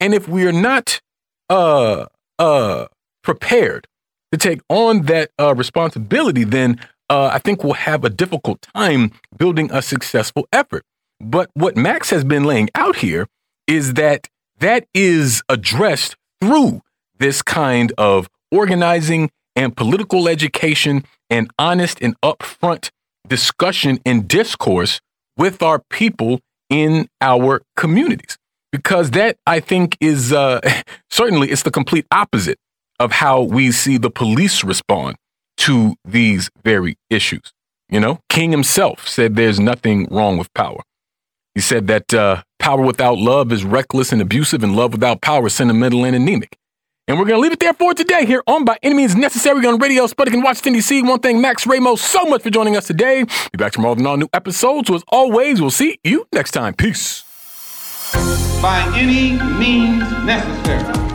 And if we are not uh, uh, prepared to take on that uh, responsibility, then uh, I think we'll have a difficult time building a successful effort. But what Max has been laying out here is that that is addressed through this kind of organizing and political education and honest and upfront discussion and discourse with our people in our communities. Because that i think is uh, certainly it's the complete opposite of how we see the police respond to these very issues. You know king himself said there's nothing wrong with power. He said that uh, power without love is reckless and abusive and love without power is sentimental and anemic and we're going to leave it there for today here on By Any Means Necessary on Radio Sputnik in Washington, D.C. One thing, Max Ramos, so much for joining us today. Be back tomorrow with an all new episodes. So as always, we'll see you next time. Peace. By any means necessary.